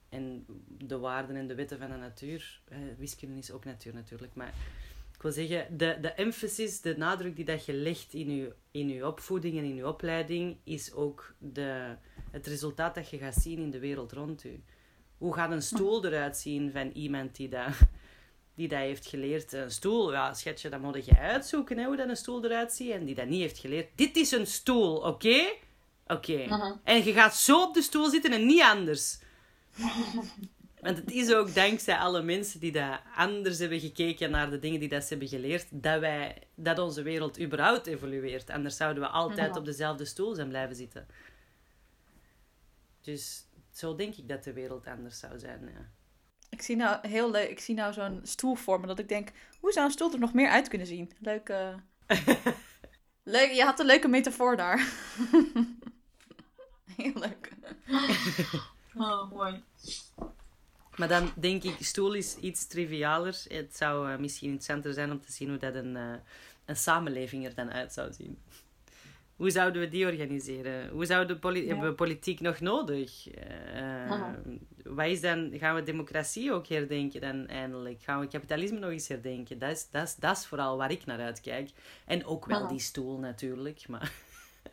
en de waarden en de wetten van de natuur... eh, wiskunde is ook natuur natuurlijk, maar... Ik wil zeggen, de, de emphasis, de nadruk die dat je legt in je, in je opvoeding en in je opleiding, is ook de, het resultaat dat je gaat zien in de wereld rond u. Hoe gaat een stoel eruit zien van iemand die dat, die dat heeft geleerd? Een stoel, ja, schetje, dat moet je uitzoeken, hè, hoe dat een stoel eruit ziet. En die dat niet heeft geleerd. Dit is een stoel, oké? Oké. Mhm. En je gaat zo op de stoel zitten en niet anders. Want het is ook dankzij alle mensen die dat anders hebben gekeken naar de dingen die dat ze hebben geleerd, dat, wij, dat onze wereld überhaupt evolueert. Anders zouden we altijd Ja. op dezelfde stoel zijn blijven zitten. Dus zo denk ik dat de wereld anders zou zijn. Ja. Ik zie nou heel leuk, ik zie nou zo'n stoel vormen dat ik denk, hoe zou een stoel er nog meer uit kunnen zien? Leuk, eh, leuk je had een leuke metafoor daar. heel leuk. Oh, mooi. Maar dan denk ik, stoel is iets trivialer. Het zou eh, misschien interessanter zijn om te zien hoe dat een, eh, een samenleving er dan uit zou zien. Hoe zouden we die organiseren? Hoe zouden we poli- Ja. hebben we politiek nog nodig? Wat is dan, gaan we democratie ook herdenken dan eindelijk? Gaan we kapitalisme nog eens herdenken? Dat is, dat is, dat is vooral waar ik naar uitkijk. En ook wel die stoel natuurlijk. Maar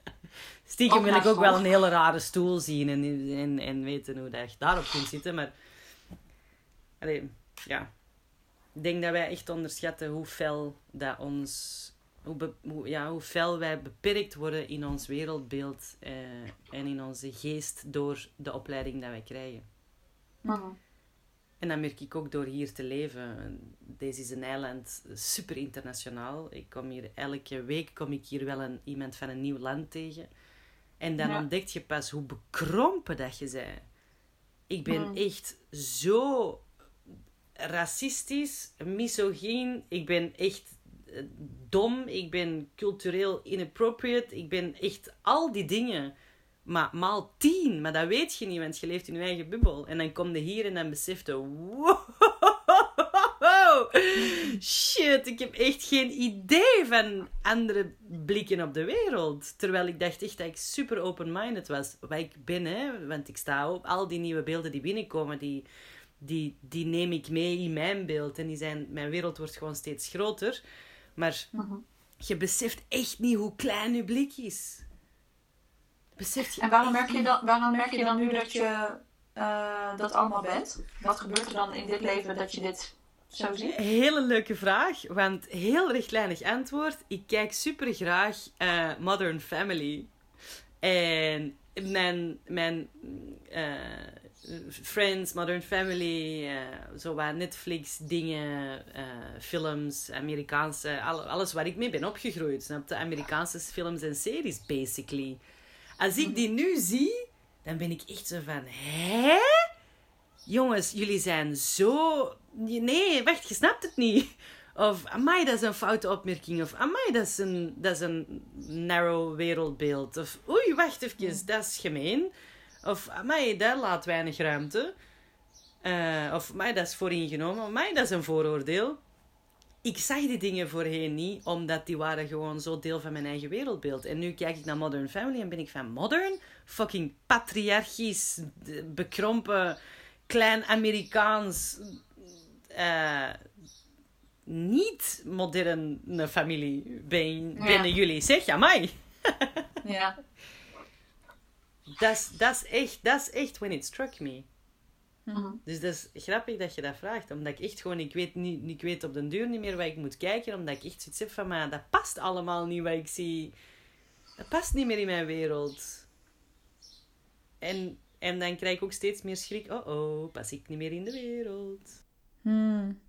stiekem wil ik ook wel een hele rare stoel zien en, en, en weten hoe dat je daarop kunt zitten. Maar Allee, ja. Ik denk dat wij echt onderschatten hoe fel dat ons... Hoe, be- hoe, ja, hoe fel wij beperkt worden in ons wereldbeeld eh, en in onze geest door de opleiding dat wij krijgen. En dat merk ik ook door hier te leven. Deze is een eiland super internationaal. Ik kom hier elke week kom ik hier wel een, iemand van een nieuw land tegen. En dan Ja. ontdek je pas hoe bekrompen dat je bent. Ik ben Mm. echt zo racistisch, misogyn. Ik ben echt dom. Ik ben cultureel inappropriate. Ik ben echt al die dingen. Maar maal tien. Maar dat weet je niet, want je leeft in je eigen bubbel. En dan kom je hier en dan besef je... Wow! Shit, ik heb echt geen idee van andere blikken op de wereld. Terwijl ik dacht echt dat ik super open-minded was. Wat ik ben. Want ik sta op al die nieuwe beelden die binnenkomen, die, die, die neem ik mee in mijn beeld. En die zijn, mijn wereld wordt gewoon steeds groter. Maar Mhm. je beseft echt niet hoe klein je blik is. Beseft je En waarom merk je dan, waarom merk je dan nu dat je eh, dat allemaal bent? Wat gebeurt er dan in dit leven dat je dit zo ziet? Hele leuke vraag, want heel rechtlijnig antwoord. Ik kijk super graag eh, Modern Family. En mijn, mijn eh, Friends, Modern Family, uh, zo wat Netflix dingen, uh, films, Amerikaanse, alles waar ik mee ben opgegroeid. Snap de Amerikaanse films en series, basically. Als ik die nu zie, dan ben ik echt zo van, hè? Jongens, jullie zijn zo... Nee, wacht, je snapt het niet. Of, amai, dat is een foute opmerking. Of, amai, dat is een, dat is een narrow wereldbeeld. Of, oei, wacht even, dat is gemeen. Of, amai, dat laat weinig ruimte. Uh, of, amai, dat is vooringenomen. Amai, dat is een vooroordeel. Ik zag die dingen voorheen niet, omdat die waren gewoon zo deel van mijn eigen wereldbeeld. En nu kijk ik naar Modern Family en ben ik van modern? Fucking patriarchisch, bekrompen, klein Amerikaans... Uh, niet moderne familie ben, binnen jullie. Zeg, amai. ja. Dat is echt, dat is echt when it struck me. Mhm. Dus dat is grappig dat je dat vraagt. Omdat ik echt gewoon, ik weet, niet, ik weet op den duur niet meer waar ik moet kijken. Omdat ik echt zoiets heb van, maar dat past allemaal niet wat ik zie. Dat past niet meer in mijn wereld. En, en dan krijg ik ook steeds meer schrik. Oh oh, pas ik niet meer in de wereld. Hmm.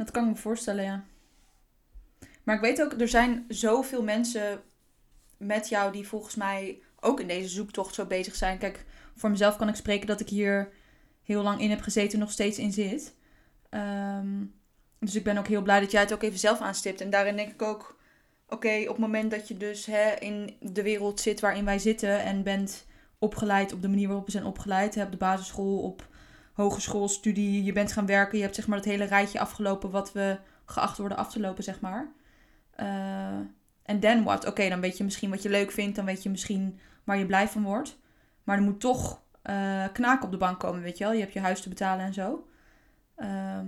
Dat kan ik me voorstellen, ja. Maar ik weet ook, er zijn zoveel mensen met jou die volgens mij ook in deze zoektocht zo bezig zijn. Kijk, voor mezelf kan ik spreken dat ik hier heel lang in heb gezeten en nog steeds in zit. Ehm, dus ik ben ook heel blij dat jij het ook even zelf aanstipt. En daarin denk ik ook, oké, op het moment dat je dus hè, in de wereld zit waarin wij zitten en bent opgeleid op de manier waarop we zijn opgeleid, hè, op de basisschool, op hogeschoolstudie, je bent gaan werken, je hebt zeg maar het hele rijtje afgelopen wat we geacht worden af te lopen, zeg maar. Eh, en then what? Oké, dan weet je misschien wat je leuk vindt, dan weet je misschien waar je blij van wordt. Maar er moet toch uh, knaak op de bank komen, weet je wel. Je hebt je huis te betalen en zo. Ehm,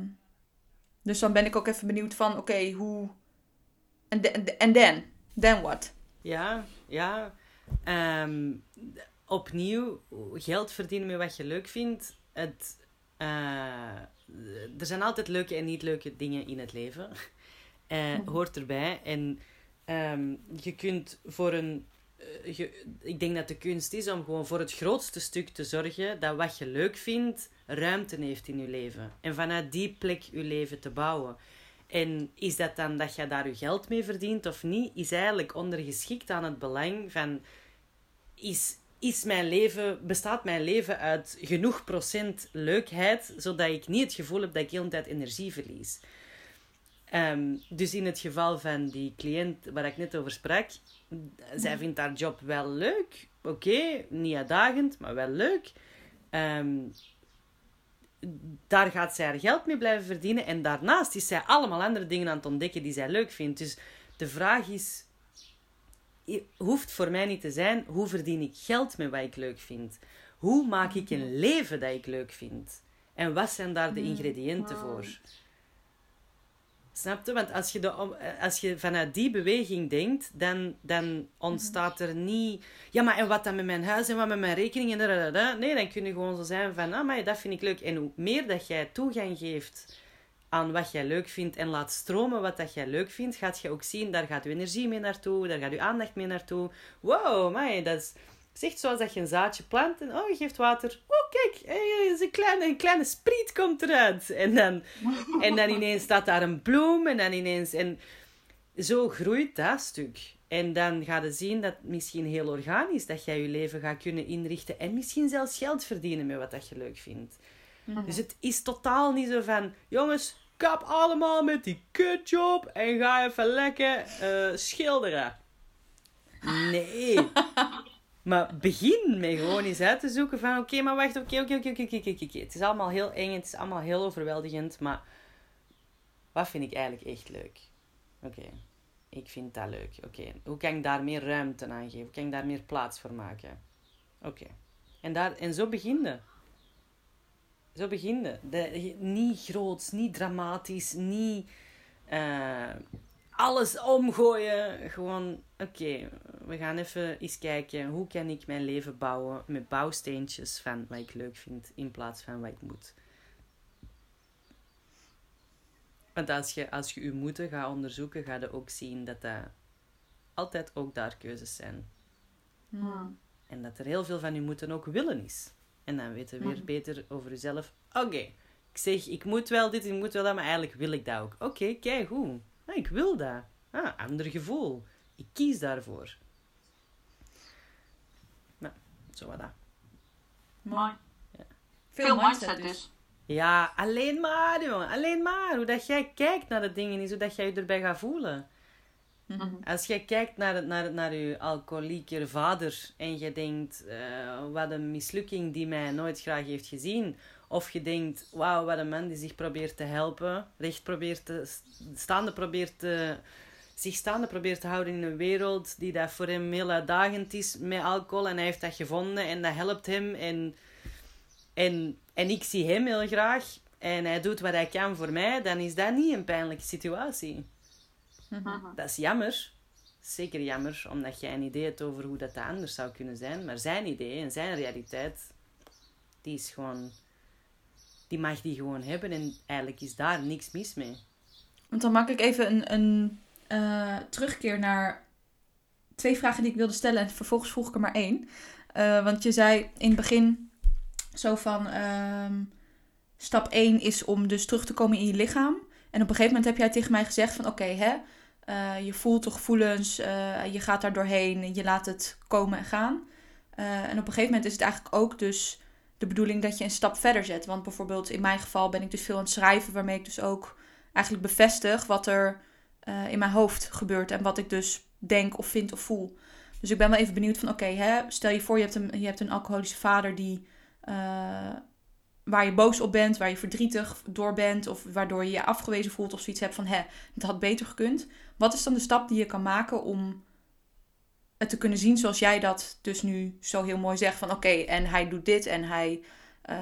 dus dan ben ik ook even benieuwd van, oké, hoe... En then? Then what? Ja, ja. Ehm, opnieuw, geld verdienen met wat je leuk vindt. Het, uh, er zijn altijd leuke en niet leuke dingen in het leven. Uh, hoort erbij. En um, je kunt voor een. Uh, je, ik denk dat de kunst is om gewoon voor het grootste stuk te zorgen dat wat je leuk vindt ruimte heeft in je leven. En vanuit die plek je leven te bouwen. En is dat dan dat je daar je geld mee verdient of niet, is eigenlijk ondergeschikt aan het belang van. Is, is mijn leven, bestaat mijn leven uit genoeg procent leukheid, zodat ik niet het gevoel heb dat ik de hele tijd energie verlies. Um, dus in het geval van die cliënt waar ik net over sprak, zij vindt haar job wel leuk. Oké, niet uitdagend, maar wel leuk. Um, daar gaat zij haar geld mee blijven verdienen. En daarnaast is zij allemaal andere dingen aan het ontdekken die zij leuk vindt. Dus de vraag is, hoeft voor mij niet te zijn, hoe verdien ik geld met wat ik leuk vind? Hoe maak ik een leven dat ik leuk vind? En wat zijn daar de ingrediënten voor? Snap je? Want als je, de, als je vanuit die beweging denkt, dan, dan ontstaat er niet... Ja, maar en wat dan met mijn huis en wat met mijn rekening en Nee, dan kun je gewoon zo zijn van... Ah, maar dat vind ik leuk. En hoe meer dat jij toegang geeft aan wat jij leuk vindt en laat stromen wat dat jij leuk vindt, gaat je ook zien, daar gaat je energie mee naartoe, daar gaat je aandacht mee naartoe. Wow, maar dat is... Zoals dat je een zaadje plant en oh, je geeft water. Oh, kijk, hey, een, kleine, een kleine spriet komt eruit. En dan, en dan ineens staat daar een bloem en dan ineens... En zo groeit dat stuk. En dan ga je zien dat misschien heel organisch dat jij je leven gaat kunnen inrichten en misschien zelfs geld verdienen met wat dat je leuk vindt. Mhm. Dus het is totaal niet zo van, jongens, kap allemaal met die kutjob en ga even lekker uh, schilderen. Nee. maar begin met gewoon eens uit te zoeken van, oké, maar wacht, oké, oké, oké, oké, oké, oké. Het is allemaal heel eng, het is allemaal heel overweldigend, maar wat vind ik eigenlijk echt leuk? Oké, ik vind dat leuk. Oké, hoe kan ik daar meer ruimte aan geven? Hoe kan ik daar meer plaats voor maken? Oké. En, daar, en zo beginnen. Zo beginnen. Niet groots, niet dramatisch, niet uh, alles omgooien. Gewoon, oké, we gaan even eens kijken hoe kan ik mijn leven bouwen met bouwsteentjes van wat ik leuk vind in plaats van wat ik moet. Want als je, als je je moeten gaat onderzoeken, ga je ook zien dat dat altijd ook daar keuzes zijn. En dat er heel veel van je moeten ook willen is. En dan weten we weer beter over jezelf. Oké, ik zeg, ik moet wel dit, ik moet wel dat, maar eigenlijk wil ik dat ook. Oké, kijk hoe. Ah, ik wil dat. Ah, ander gevoel. Ik kies daarvoor. Nou, zo wat dat. Mooi. Ja. Veel, mindset dus. Ja, alleen maar, jongen. Alleen maar. Hoe dat jij kijkt naar de dingen is hoe dat jij je erbij gaat voelen. Mhm. Als jij kijkt naar, naar, naar je alcoholieke vader en je denkt, eh, wat een mislukking die mij nooit graag heeft gezien. Of je denkt, wauw, wat een man die zich probeert te helpen, recht probeert te, staande probeert te, zich staande probeert te houden in een wereld die dat voor hem heel uitdagend is met alcohol. En hij heeft dat gevonden en dat helpt hem. En, en, en ik zie hem heel graag en hij doet wat hij kan voor mij, dan is dat niet een pijnlijke situatie. Mhm. Dat is jammer. Zeker jammer, omdat jij een idee hebt over hoe dat anders zou kunnen zijn. Maar zijn idee en zijn realiteit, die is gewoon... Die mag die gewoon hebben en eigenlijk is daar niks mis mee. Want dan maak ik even een, een eh, terugkeer naar twee vragen die ik wilde stellen. En vervolgens vroeg ik er maar één. Eh, want je zei in het begin zo van... ehm, stap 1 is om dus terug te komen in je lichaam. En op een gegeven moment heb jij tegen mij gezegd van... Oké, hè, eh, je voelt de gevoelens, eh, je gaat daar doorheen, je laat het komen en gaan. Eh, en op een gegeven moment is het eigenlijk ook dus de bedoeling dat je een stap verder zet. Want bijvoorbeeld in mijn geval ben ik dus veel aan het schrijven... waarmee ik dus ook eigenlijk bevestig wat er in mijn hoofd gebeurt en wat ik dus denk of vind of voel. Dus ik ben wel even benieuwd van, oké, hè, stel je voor je hebt een, je hebt een alcoholische vader die, waar je boos op bent, waar je verdrietig door bent of waardoor je je afgewezen voelt of zoiets hebt van, hè, het had beter gekund. Wat is dan de stap die je kan maken om het te kunnen zien zoals jij dat dus nu zo heel mooi zegt van, oké, en hij doet dit en hij, eh,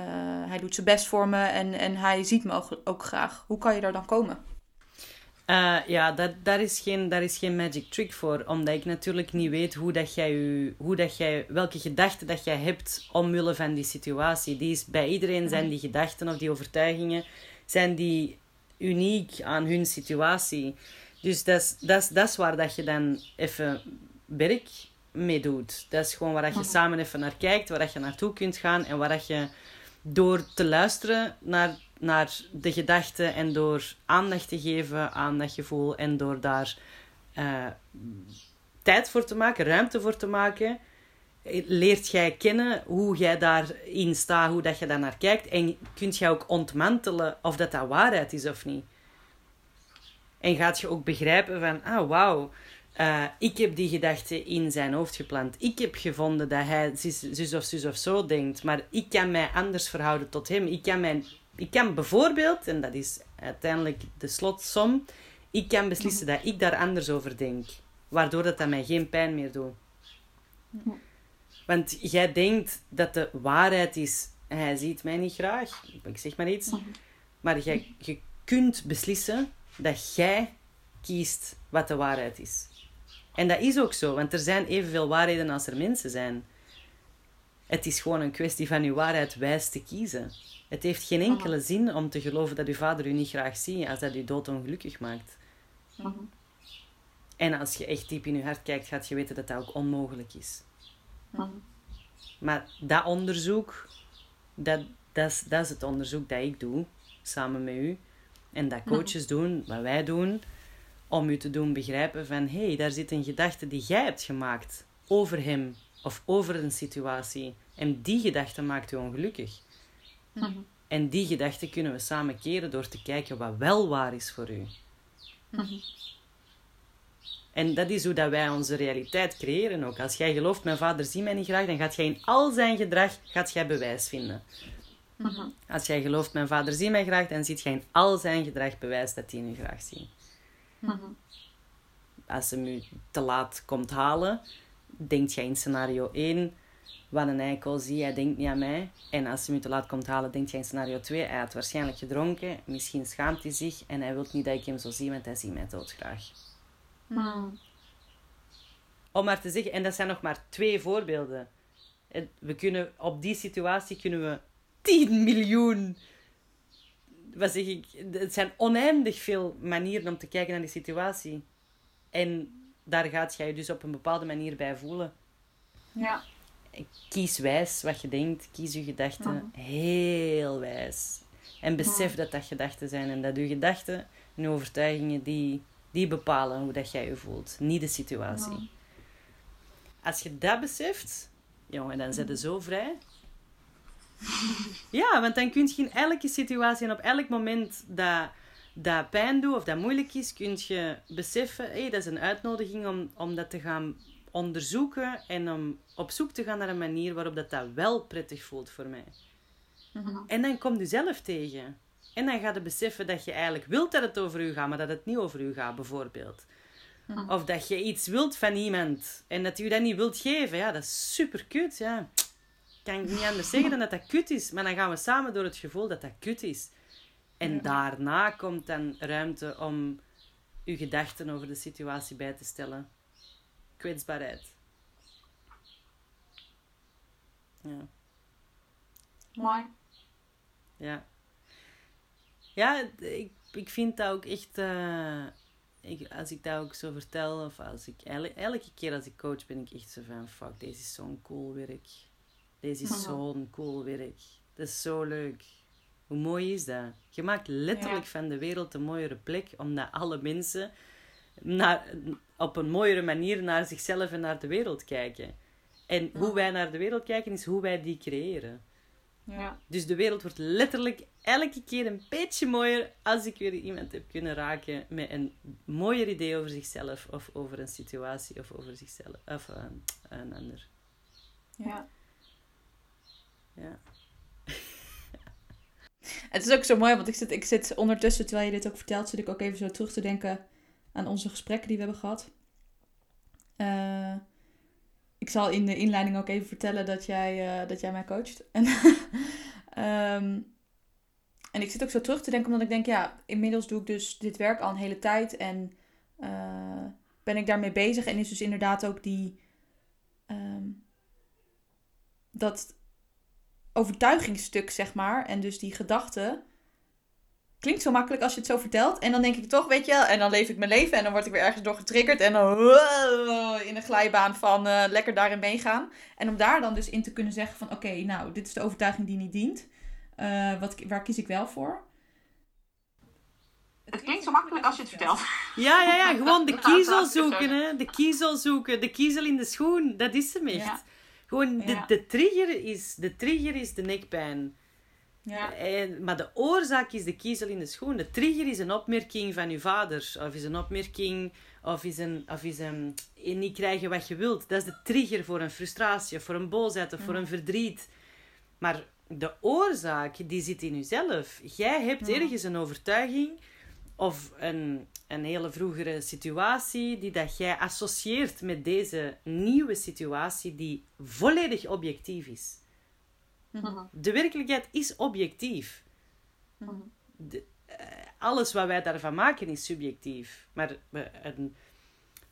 hij doet zijn best voor me en, en hij ziet me ook, graag. Hoe kan je daar dan komen? Eh, ja, dat, daar, is geen, daar is geen magic trick voor. Omdat ik natuurlijk niet weet hoe dat jij, hoe dat jij, welke gedachten dat jij hebt omwille van die situatie. Die is, bij iedereen zijn die gedachten of die overtuigingen zijn die uniek aan hun situatie. Dus dat is, dat is, dat is waar dat je dan even werk mee doet. Dat is gewoon waar dat je samen even naar kijkt, waar dat je naartoe kunt gaan en waar dat je door te luisteren naar, naar de gedachten en door aandacht te geven aan dat gevoel en door daar eh, tijd voor te maken, ruimte voor te maken, leert jij kennen hoe jij daarin staat, hoe dat je daar naar kijkt en kunt jij ook ontmantelen of dat dat waarheid is of niet. En gaat je ook begrijpen van, ah wauw, eh, ik heb die gedachte in zijn hoofd geplant. Ik heb gevonden dat hij zus, zus of zus of zo denkt. Maar ik kan mij anders verhouden tot hem. Ik kan, mijn, ik kan bijvoorbeeld, en dat is uiteindelijk de slotsom, ik kan beslissen dat ik daar anders over denk. Waardoor dat, dat mij geen pijn meer doet. Want jij denkt dat de waarheid is, hij ziet mij niet graag, ik zeg maar iets. Maar jij, je kunt beslissen dat jij kiest wat de waarheid is. En dat is ook zo, want er zijn evenveel waarheden als er mensen zijn. Het is gewoon een kwestie van uw waarheid wijs te kiezen. Het heeft geen enkele zin om te geloven dat uw vader u niet graag ziet als dat u doodongelukkig maakt. En als je echt diep in je hart kijkt, gaat je weten dat dat ook onmogelijk is. Maar dat onderzoek, dat, dat, is, dat is het onderzoek dat ik doe, samen met u. En dat coaches doen, wat wij doen, om u te doen begrijpen van... Hé, hey, daar zit een gedachte die jij hebt gemaakt over hem of over een situatie. En die gedachte maakt u ongelukkig. Mhm. En die gedachte kunnen we samen keren door te kijken wat wel waar is voor u. Mhm. En dat is hoe dat wij onze realiteit creëren ook. Als jij gelooft, mijn vader ziet mij niet graag, dan gaat jij in al zijn gedrag gaat jij bewijs vinden. Mhm. Als jij gelooft, mijn vader ziet mij graag, dan ziet jij in al zijn gedrag bewijs dat hij u graag ziet. Mhm. Als hem u te laat komt halen, denkt jij in scenario 1, wat een eikel zie, hij denkt niet aan mij. En als hij u te laat komt halen, denkt jij in scenario 2, hij had waarschijnlijk gedronken, misschien schaamt hij zich en hij wil niet dat ik hem zo zie, want hij ziet mij doodgraag. Mhm. Om maar te zeggen, en dat zijn nog maar twee voorbeelden. We kunnen, op die situatie kunnen we 10 miljoen. Wat zeg ik? Het zijn oneindig veel manieren om te kijken naar die situatie. En daar gaat jij je dus op een bepaalde manier bij voelen. Ja. Kies wijs wat je denkt, kies je gedachten heel wijs. En besef dat dat gedachten zijn en dat je gedachten en je overtuigingen die, die bepalen hoe dat jij je voelt, niet de situatie. Als je dat beseft, jongen, dan zit je zo vrij. Ja, want dan kun je in elke situatie en op elk moment dat, dat pijn doet of dat moeilijk is, kun je beseffen, hé, dat is een uitnodiging om, om dat te gaan onderzoeken en om op zoek te gaan naar een manier waarop dat, dat wel prettig voelt voor mij. Mhm. En dan kom je zelf tegen. En dan ga je beseffen dat je eigenlijk wilt dat het over u gaat, maar dat het niet over u gaat, bijvoorbeeld. Mhm. Of dat je iets wilt van iemand en dat je dat niet wilt geven. Ja, dat is super kut. Ja. Kan ik niet anders zeggen dan dat dat kut is. Maar dan gaan we samen door het gevoel dat dat kut is. En Ja. daarna komt dan ruimte om je gedachten over de situatie bij te stellen. Kwetsbaarheid. Ja. Mooi. Ja. Ja, ik, ik vind dat ook echt... eh, ik, als ik dat ook zo vertel, of als ik... Elke, elke keer als ik coach ben ik echt zo van... Fuck, deze is zo'n cool werk. Deze is zo'n cool werk. Dat is zo leuk. Hoe mooi is dat? Je maakt letterlijk van de wereld een mooiere plek, omdat alle mensen naar, op een mooiere manier naar zichzelf en naar de wereld kijken. En hoe wij naar de wereld kijken, is hoe wij die creëren. Ja. Dus de wereld wordt letterlijk elke keer een beetje mooier als ik weer iemand heb kunnen raken met een mooier idee over zichzelf of over een situatie of over zichzelf of eh, een ander. Ja. Ja. Het is ook zo mooi, want ik zit, ik zit ondertussen, terwijl je dit ook vertelt, zit ik ook even zo terug te denken aan onze gesprekken die we hebben gehad. Eh, ik zal in de inleiding ook even vertellen dat jij, eh, dat jij mij coacht. En, ehm, en ik zit ook zo terug te denken, omdat ik denk, ja, inmiddels doe ik dus dit werk al een hele tijd en eh, ben ik daarmee bezig. En is dus inderdaad ook die, ehm, dat overtuigingsstuk, zeg maar. En dus die gedachte. Klinkt zo makkelijk als je het zo vertelt. En dan denk ik toch, weet je wel, en dan leef ik mijn leven en dan word ik weer ergens door getriggerd. En dan wow, in een glijbaan van eh, lekker daarin meegaan. En om daar dan dus in te kunnen zeggen van, oké, nou, dit is de overtuiging die niet dient. Eh, wat, waar kies ik wel voor? Het klinkt zo makkelijk als je het vertelt. Ja, ja, ja, gewoon de kiezel zoeken, hè. De kiezel zoeken, de kiezel in de schoen, dat is hem echt. Ja. Gewoon, de, Ja. de, trigger is, de trigger is de nekpijn. Ja. En, maar de oorzaak is de kiezel in de schoen. De trigger is een opmerking van je vader. Of is een opmerking... Of is een... Of is een niet krijgen wat je wilt. Dat is de trigger voor een frustratie. Of voor een boosheid. Of voor een verdriet. Maar de oorzaak, die zit in jezelf. Jij hebt ergens een overtuiging... Of een, een hele vroegere situatie... Die dat jij associeert met deze nieuwe situatie... Die volledig objectief is. Mhm. De werkelijkheid is objectief. Mhm. De- eh, alles wat wij daarvan maken is subjectief. Maar eh, een,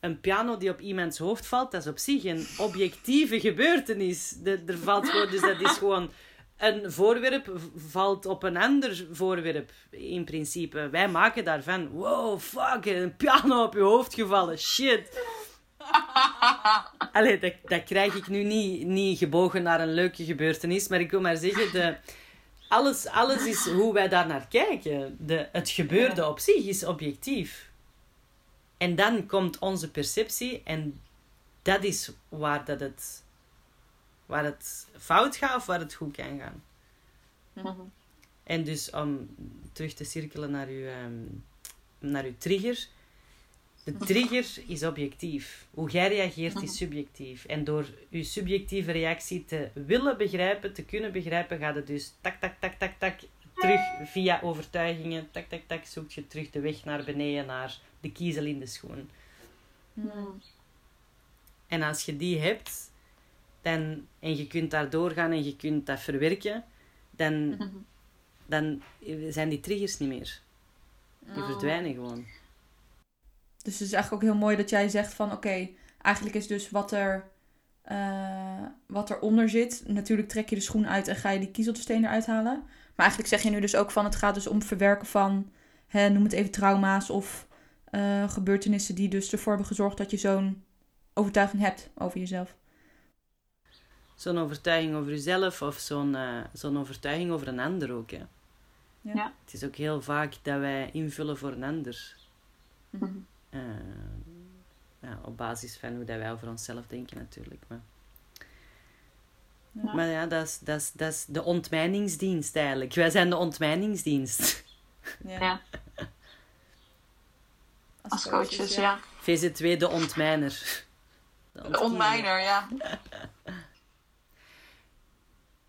een piano die op iemands hoofd valt, dat is op zich een objectieve gebeurtenis. De, er valt gewoon, dus dat is gewoon een voorwerp valt op een ander voorwerp in principe. Wij maken daarvan, wow, fuck, een piano op je hoofd gevallen, shit. Allee, dat, dat krijg ik nu niet, niet gebogen naar een leuke gebeurtenis, maar ik wil maar zeggen, de, alles, alles is hoe wij daar naar kijken. De, het gebeurde op zich is objectief. En dan komt onze perceptie en dat is waar, dat het, waar het fout gaat of waar het goed kan gaan. Mhm. En dus om terug te cirkelen naar uw, ehm, naar uw trigger. De trigger is objectief. Hoe jij reageert is subjectief. En door je subjectieve reactie te willen begrijpen, te kunnen begrijpen, gaat het dus tak, tak, tak, tak, tak, terug via overtuigingen. Tak, tak, tak, zoek je terug de weg naar beneden, naar de kiezel in de schoen. Mhm. En als je die hebt, dan, en je kunt daar doorgaan en je kunt dat verwerken, dan, dan zijn die triggers niet meer. Die Oh. verdwijnen gewoon. Dus het is eigenlijk ook heel mooi dat jij zegt van oké, eigenlijk is dus wat er eh, wat eronder zit. Natuurlijk trek je de schoen uit en ga je die kiezelsteen eruit halen. Maar eigenlijk zeg je nu dus ook van het gaat dus om verwerken van, hè, noem het even trauma's of eh, gebeurtenissen die dus ervoor hebben gezorgd dat je zo'n overtuiging hebt over jezelf. Zo'n overtuiging over jezelf of zo'n eh, zo'n overtuiging over een ander ook. Hè. Ja. Ja. Het is ook heel vaak dat wij invullen voor een ander. Mhm. Eh, ja, op basis van hoe dat wij over onszelf denken natuurlijk. Maar, Ja. maar ja, dat is, dat, is, dat is de ontmijningsdienst eigenlijk. Wij zijn de ontmijningsdienst. Ja. Ja, als coaches, ja. VZ2 de ontmijner. De ontmijner, ja.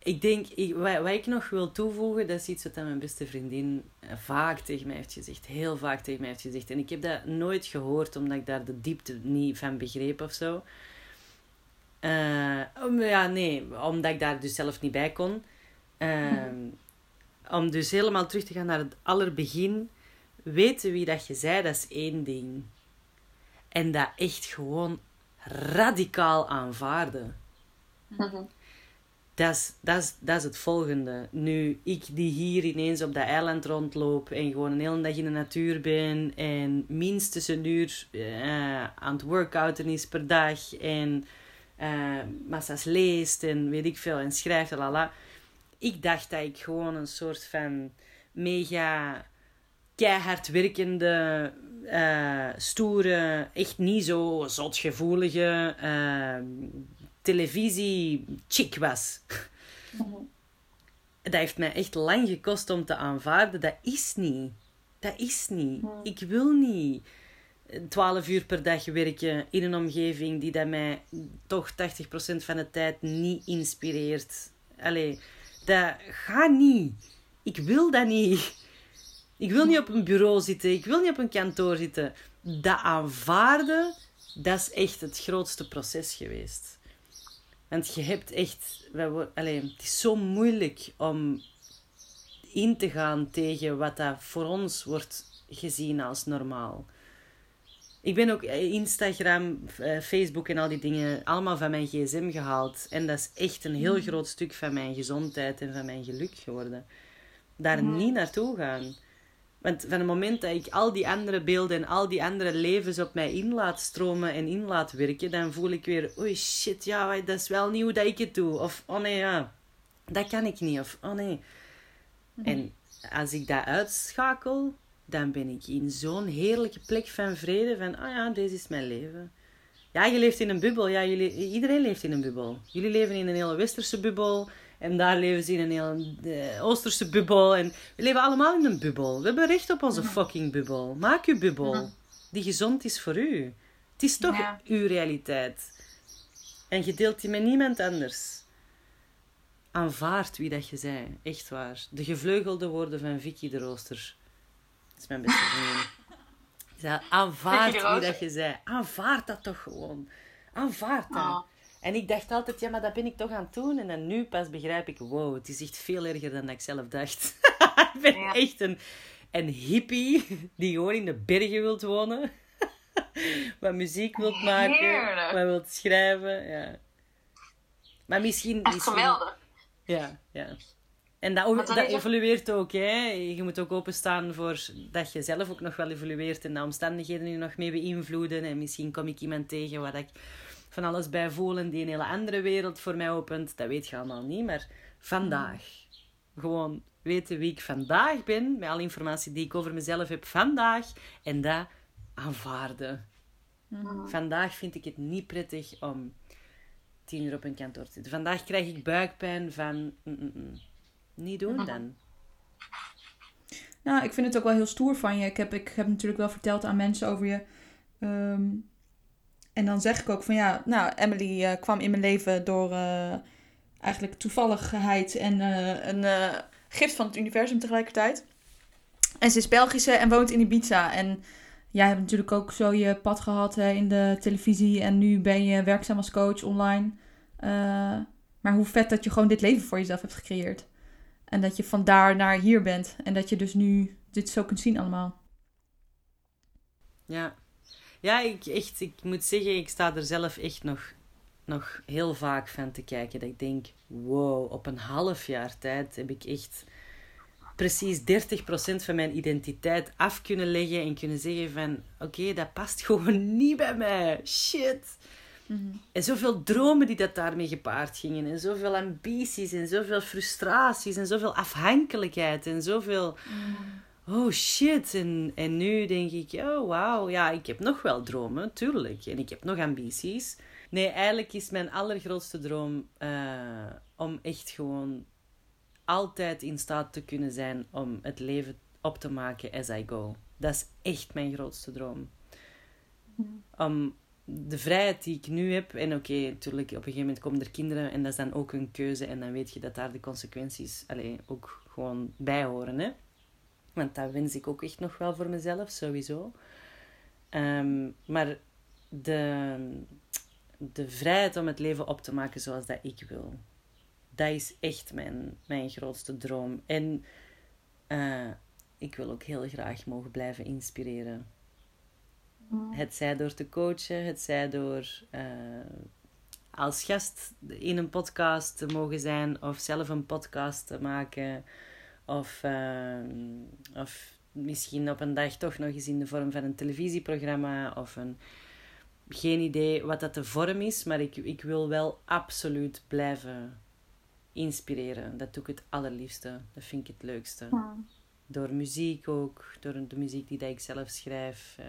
Ik denk, ik, wat, wat ik nog wil toevoegen, dat is iets wat mijn beste vriendin eh, vaak tegen mij heeft gezegd. Heel vaak tegen mij heeft gezegd. En ik heb dat nooit gehoord, omdat ik daar de diepte niet van begreep of zo. Om- ja, nee, omdat ik daar dus zelf niet bij kon. Eh, Om dus helemaal terug te gaan naar het allerbegin. Weten wie dat je zei, dat is één ding. En dat echt gewoon radicaal aanvaarden. Mhm. Dat is, dat, is, dat is het volgende. Nu, ik die hier ineens op dat eiland rondloop en gewoon een hele dag in de natuur ben en minstens een uur eh, aan het workouten is per dag en eh massa's leest en weet ik veel en schrijft, lala. Ik dacht dat ik gewoon een soort van mega keihard werkende, eh, stoere, echt niet zo zotgevoelige eh, televisie-chick was. Dat heeft mij echt lang gekost om te aanvaarden. Dat is niet. Dat is niet. Ik wil niet 12 uur per dag werken in een omgeving die dat mij toch 80% van de tijd niet inspireert. Allee, dat gaat niet. Ik wil dat niet. Ik wil niet op een bureau zitten. Ik wil niet op een kantoor zitten. Dat aanvaarden, dat is echt het grootste proces geweest. Want je hebt echt... wij Allee, het is zo moeilijk om in te gaan tegen wat dat voor ons wordt gezien als normaal. Ik ben ook eh, Instagram, eh, Facebook en al die dingen allemaal van mijn gsm gehaald. En dat is echt een heel groot stuk van mijn gezondheid en van mijn geluk geworden. Daar niet naartoe gaan. Want van het moment dat ik al die andere beelden en al die andere levens op mij in laat stromen en in laat werken, dan voel ik weer, oei shit, ja, dat is wel niet hoe dat ik het doe. Of, oh nee, ja, dat kan ik niet. Of, oh nee. En als ik dat uitschakel, dan ben ik in zo'n heerlijke plek van vrede. Van, ah ja, deze is mijn leven. Ja, je leeft in een bubbel. Ja, jullie, iedereen leeft in een bubbel. Jullie leven in een hele westerse bubbel. En daar leven ze in een hele eh, oosterse bubbel. En we leven allemaal in een bubbel. We hebben recht op onze fucking bubbel. Maak uw bubbel. Die gezond is voor u. Het is toch Ja. uw realiteit. En je deelt die met niemand anders. Aanvaard wie dat je zei. Echt waar. De gevleugelde woorden van Vicky de Rooster. Dat is mijn beste vriendin. Aanvaard de wie dat je zei. Aanvaard dat toch gewoon. Aanvaard dat. Oh. En ik dacht altijd, ja, maar dat ben ik toch aan het doen. En dan nu pas begrijp ik, wow, het is echt veel erger dan dat ik zelf dacht. ik ben Ja. echt een, een hippie die gewoon in de bergen wilt wonen. wat muziek wilt maken, Heerlijk. wat wilt schrijven. Ja. Maar misschien... Echt misschien geweldig. ja, ja. En dat, dat er- evolueert ook, hè. Je moet ook openstaan voor dat je zelf ook nog wel evolueert en de omstandigheden je nog mee beïnvloeden. En misschien kom ik iemand tegen waar ik van alles bij voel en die een hele andere wereld voor mij opent. Dat weet je allemaal niet, maar vandaag. Gewoon weten wie ik vandaag ben, met alle informatie die ik over mezelf heb vandaag. En dat aanvaarden. Vandaag vind ik het niet prettig om tien uur op een kantoor te zitten. Vandaag krijg ik buikpijn van... mm, mm, mm. Niet doen dan. Nou, ik vind het ook wel heel stoer van je. Ik heb, ik heb natuurlijk wel verteld aan mensen over je. Ehm, en dan zeg ik ook van ja, nou, Emily eh, kwam in mijn leven door eh, eigenlijk toevalligheid en eh, een gift van het universum tegelijkertijd. En ze is Belgische en woont in Ibiza. En jij hebt natuurlijk ook zo je pad gehad hè, in de televisie. En nu ben je werkzaam als coach online. Maar hoe vet dat je gewoon dit leven voor jezelf hebt gecreëerd. En dat je van daar naar hier bent. En dat je dus nu dit zo kunt zien allemaal. Ja. Ja, ik, echt, ik moet zeggen, ik sta er zelf echt nog, nog heel vaak van te kijken. Dat ik denk, wow, op een half jaar tijd heb ik echt precies 30% van mijn identiteit af kunnen leggen. En kunnen zeggen van, oké, dat past gewoon niet bij mij. Shit. En zoveel dromen die dat daarmee gepaard gingen. En zoveel ambities en zoveel frustraties en zoveel afhankelijkheid en zoveel... Oh shit. En, en nu denk ik, oh wauw, ja, ik heb nog wel dromen, tuurlijk. En ik heb nog ambities. Nee, eigenlijk is mijn allergrootste droom eh, om echt gewoon altijd in staat te kunnen zijn om het leven op te maken as I go. Dat is echt mijn grootste droom. Om de vrijheid die ik nu heb, en oké, natuurlijk, op een gegeven moment komen er kinderen en dat is dan ook een keuze en dan weet je dat daar de consequenties allee, ook gewoon bij horen. Hè? Want dat wens ik ook echt nog wel voor mezelf, sowieso. Ehm, maar de, de vrijheid om het leven op te maken zoals dat ik wil, dat is echt mijn, mijn grootste droom. En uh, ik wil ook heel graag mogen blijven inspireren. Mm. Het zij door te coachen, het zij door uh, als gast in een podcast te mogen zijn of zelf een podcast te maken. Of, uh, of misschien op een dag toch nog eens in de vorm van een televisieprogramma of een. Geen idee wat dat de vorm is, maar ik, ik wil wel absoluut blijven inspireren. Dat doe ik het allerliefste. Dat vind ik het leukste. Door muziek ook, door de muziek die ik zelf schrijf, uh,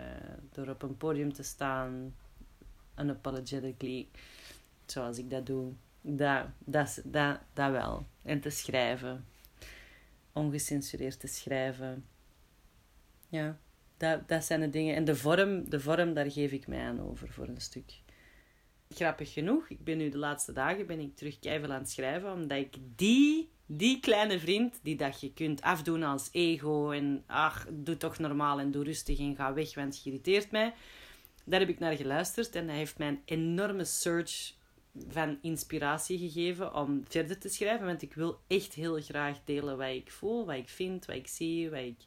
door op een podium te staan, unapologetically, zoals ik dat doe. Dat, dat, dat, dat wel. En te schrijven. Ongecensureerd te schrijven. Ja, dat, dat zijn de dingen. En de vorm, de vorm, daar geef ik mij aan over voor een stuk. Grappig genoeg, ik ben nu de laatste dagen ben ik terug aan het schrijven, omdat ik die die kleine vriend die dat je kunt afdoen als ego en ach, doe toch normaal en doe rustig en ga weg, want je irriteert mij. Daar heb ik naar geluisterd en hij heeft mij een enorme search van inspiratie gegeven om verder te schrijven, want ik wil echt heel graag delen wat ik voel, wat ik vind, wat ik zie, wat ik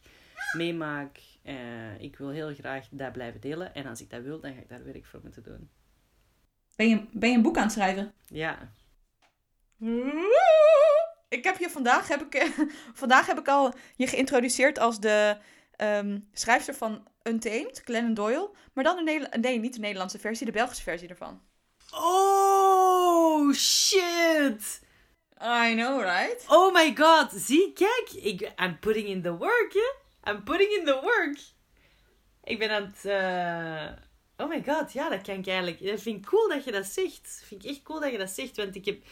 meemaak. Uh, ik wil heel graag dat blijven delen en als ik dat wil, dan ga ik daar werk voor moeten doen. Ben je, ben je een boek aan het schrijven? Ja. Ik heb je vandaag, heb ik, vandaag heb ik al je geïntroduceerd als de um, schrijfster van Untamed, Glennon Doyle. Maar dan de nee, niet de Nederlandse versie, de Belgische versie ervan. Oh, shit! I know, right? Oh my god, zie, kijk, ik, I'm putting in the work, hè? I'm putting in the work. Ik ben aan het... Uh... Oh my god, ja, dat kan ik eigenlijk... Dat vind ik cool dat je dat zegt. vind ik echt cool dat je dat zegt, want ik heb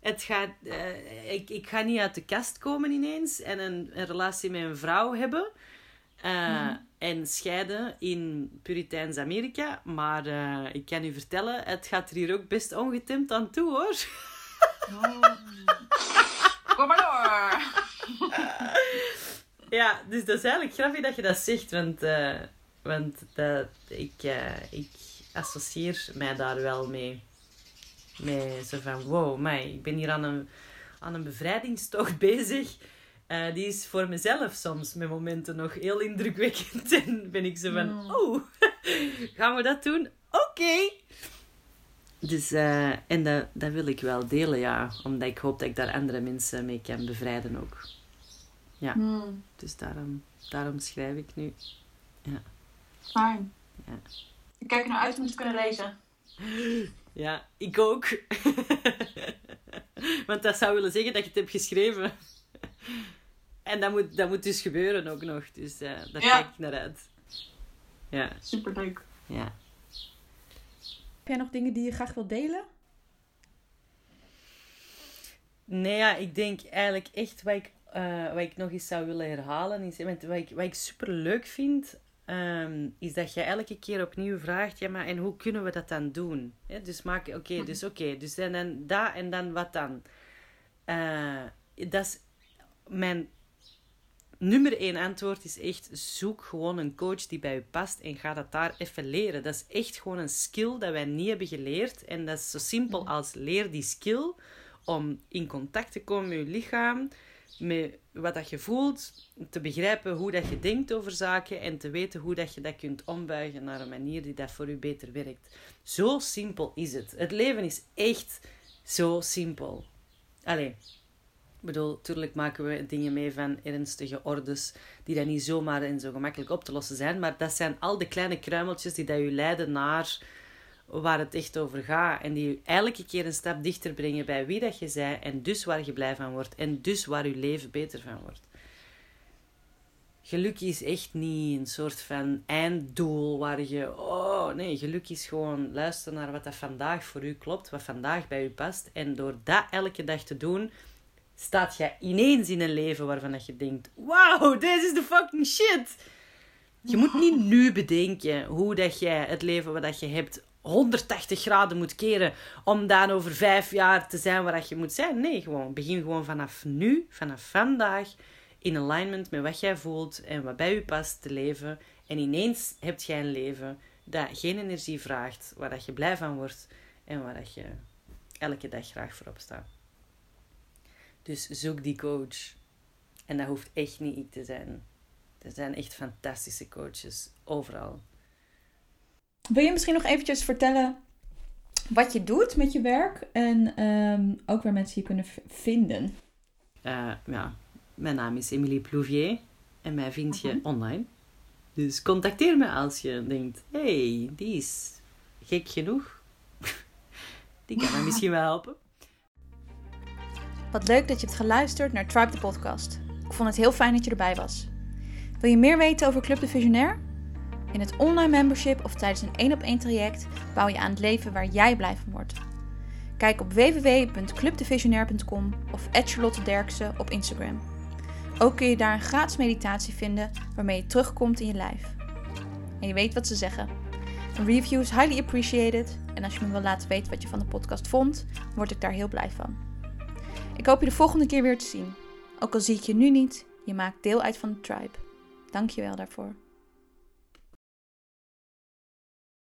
het gaat, uh, ik, ik ga niet uit de kast komen ineens en een, een relatie met een vrouw hebben. Uh, En scheiden in Puriteins Amerika. Maar uh, ik kan u vertellen, het gaat er hier ook best ongetemd aan toe hoor. Oh. Kom maar door. ja, dus dat is eigenlijk grappig dat je dat zegt. Want, want dat, ik, ik associeer mij daar wel mee. Met zo van, wow, mij, ik ben hier aan een, aan een bevrijdingstocht bezig. Uh, die is voor mezelf soms met momenten nog heel indrukwekkend. En ben ik zo van, mm. oh, gaan we dat doen? Oké. Dus, uh, en dat, dat wil ik wel delen, ja. Omdat ik hoop dat ik daar andere mensen mee kan bevrijden ook. Ja. Mm. Dus daarom, daarom schrijf ik nu. Ja. Fijn. Ja. Ik kijk er naar uit om te kunnen lezen. Ja, ik ook. Want dat zou willen zeggen dat je het hebt geschreven. En dat moet, dat moet dus gebeuren ook nog. Dus uh, daar kijk ik naar uit. Ja. Superleuk. Ja. Heb jij nog dingen die je graag wilt delen? Nee, ja, ik denk eigenlijk echt wat ik, uh, wat ik nog eens zou willen herhalen. Is, wat, ik, wat ik super leuk vind Ehm, is dat je elke keer opnieuw vraagt, ja, maar en hoe kunnen we dat dan doen? dus maak, oké, mhm. dus oké, dus en dan dat en dan wat dan? Uh, dat is mijn nummer één antwoord is echt, zoek gewoon een coach die bij je past en ga dat daar even leren. Dat is echt gewoon een skill dat wij niet hebben geleerd. En dat is zo simpel mhm. als leer die skill om in contact te komen met je lichaam, met wat dat je voelt, te begrijpen hoe dat je denkt over zaken en te weten hoe dat je dat kunt ombuigen naar een manier die dat voor je beter werkt. Zo simpel is het. Het leven is echt zo simpel. Allee, ik bedoel, natuurlijk maken we dingen mee van ernstige ordes die dan niet zomaar en zo gemakkelijk op te lossen zijn, maar dat zijn al de kleine kruimeltjes die dat je leiden naar waar het echt over gaat. En die je elke keer een stap dichter brengen bij wie dat je bent. En dus waar je blij van wordt. En dus waar je leven beter van wordt. Geluk is echt niet een soort van einddoel waar je... Oh, nee, geluk is gewoon luisteren naar wat dat vandaag voor u klopt. Wat vandaag bij u past. En door dat elke dag te doen staat je ineens in een leven waarvan dat je denkt: Wauw, this is the fucking shit. Je moet niet nu bedenken hoe dat jij het leven wat dat je hebt 180 graden moet keren om dan over vijf jaar te zijn waar dat je moet zijn. Nee, gewoon begin gewoon vanaf nu, vanaf vandaag, in alignment met wat jij voelt en wat bij je past te leven. En ineens heb jij een leven dat geen energie vraagt, waar dat je blij van wordt en waar dat je elke dag graag voorop staat. Dus zoek die coach. En dat hoeft echt niet ik te zijn. Er zijn echt fantastische coaches overal. Wil je misschien nog eventjes vertellen wat je doet met je werk en ehm, ook waar mensen je kunnen vinden? Uh, ja, mijn naam is Emilie Plouvier en mij vind je online. Dus contacteer me als je denkt: hey, die is gek genoeg. die kan me misschien wel helpen. Wat leuk dat je hebt geluisterd naar Tribe de podcast. Ik vond het heel fijn dat je erbij was. Wil je meer weten over Club de Visionair? In het online membership of tijdens een 1 op 1 traject bouw je aan het leven waar jij blij van wordt. Kijk op www.clubdevisionair.com of Charlotte Derksen op Instagram. Ook kun je daar een gratis meditatie vinden waarmee je terugkomt in je lijf. En je weet wat ze zeggen. Een review is highly appreciated en als je me wil laten weten wat je van de podcast vond, word ik daar heel blij van. Ik hoop je de volgende keer weer te zien. Ook al zie ik je nu niet, je maakt deel uit van de tribe. Dank je wel daarvoor.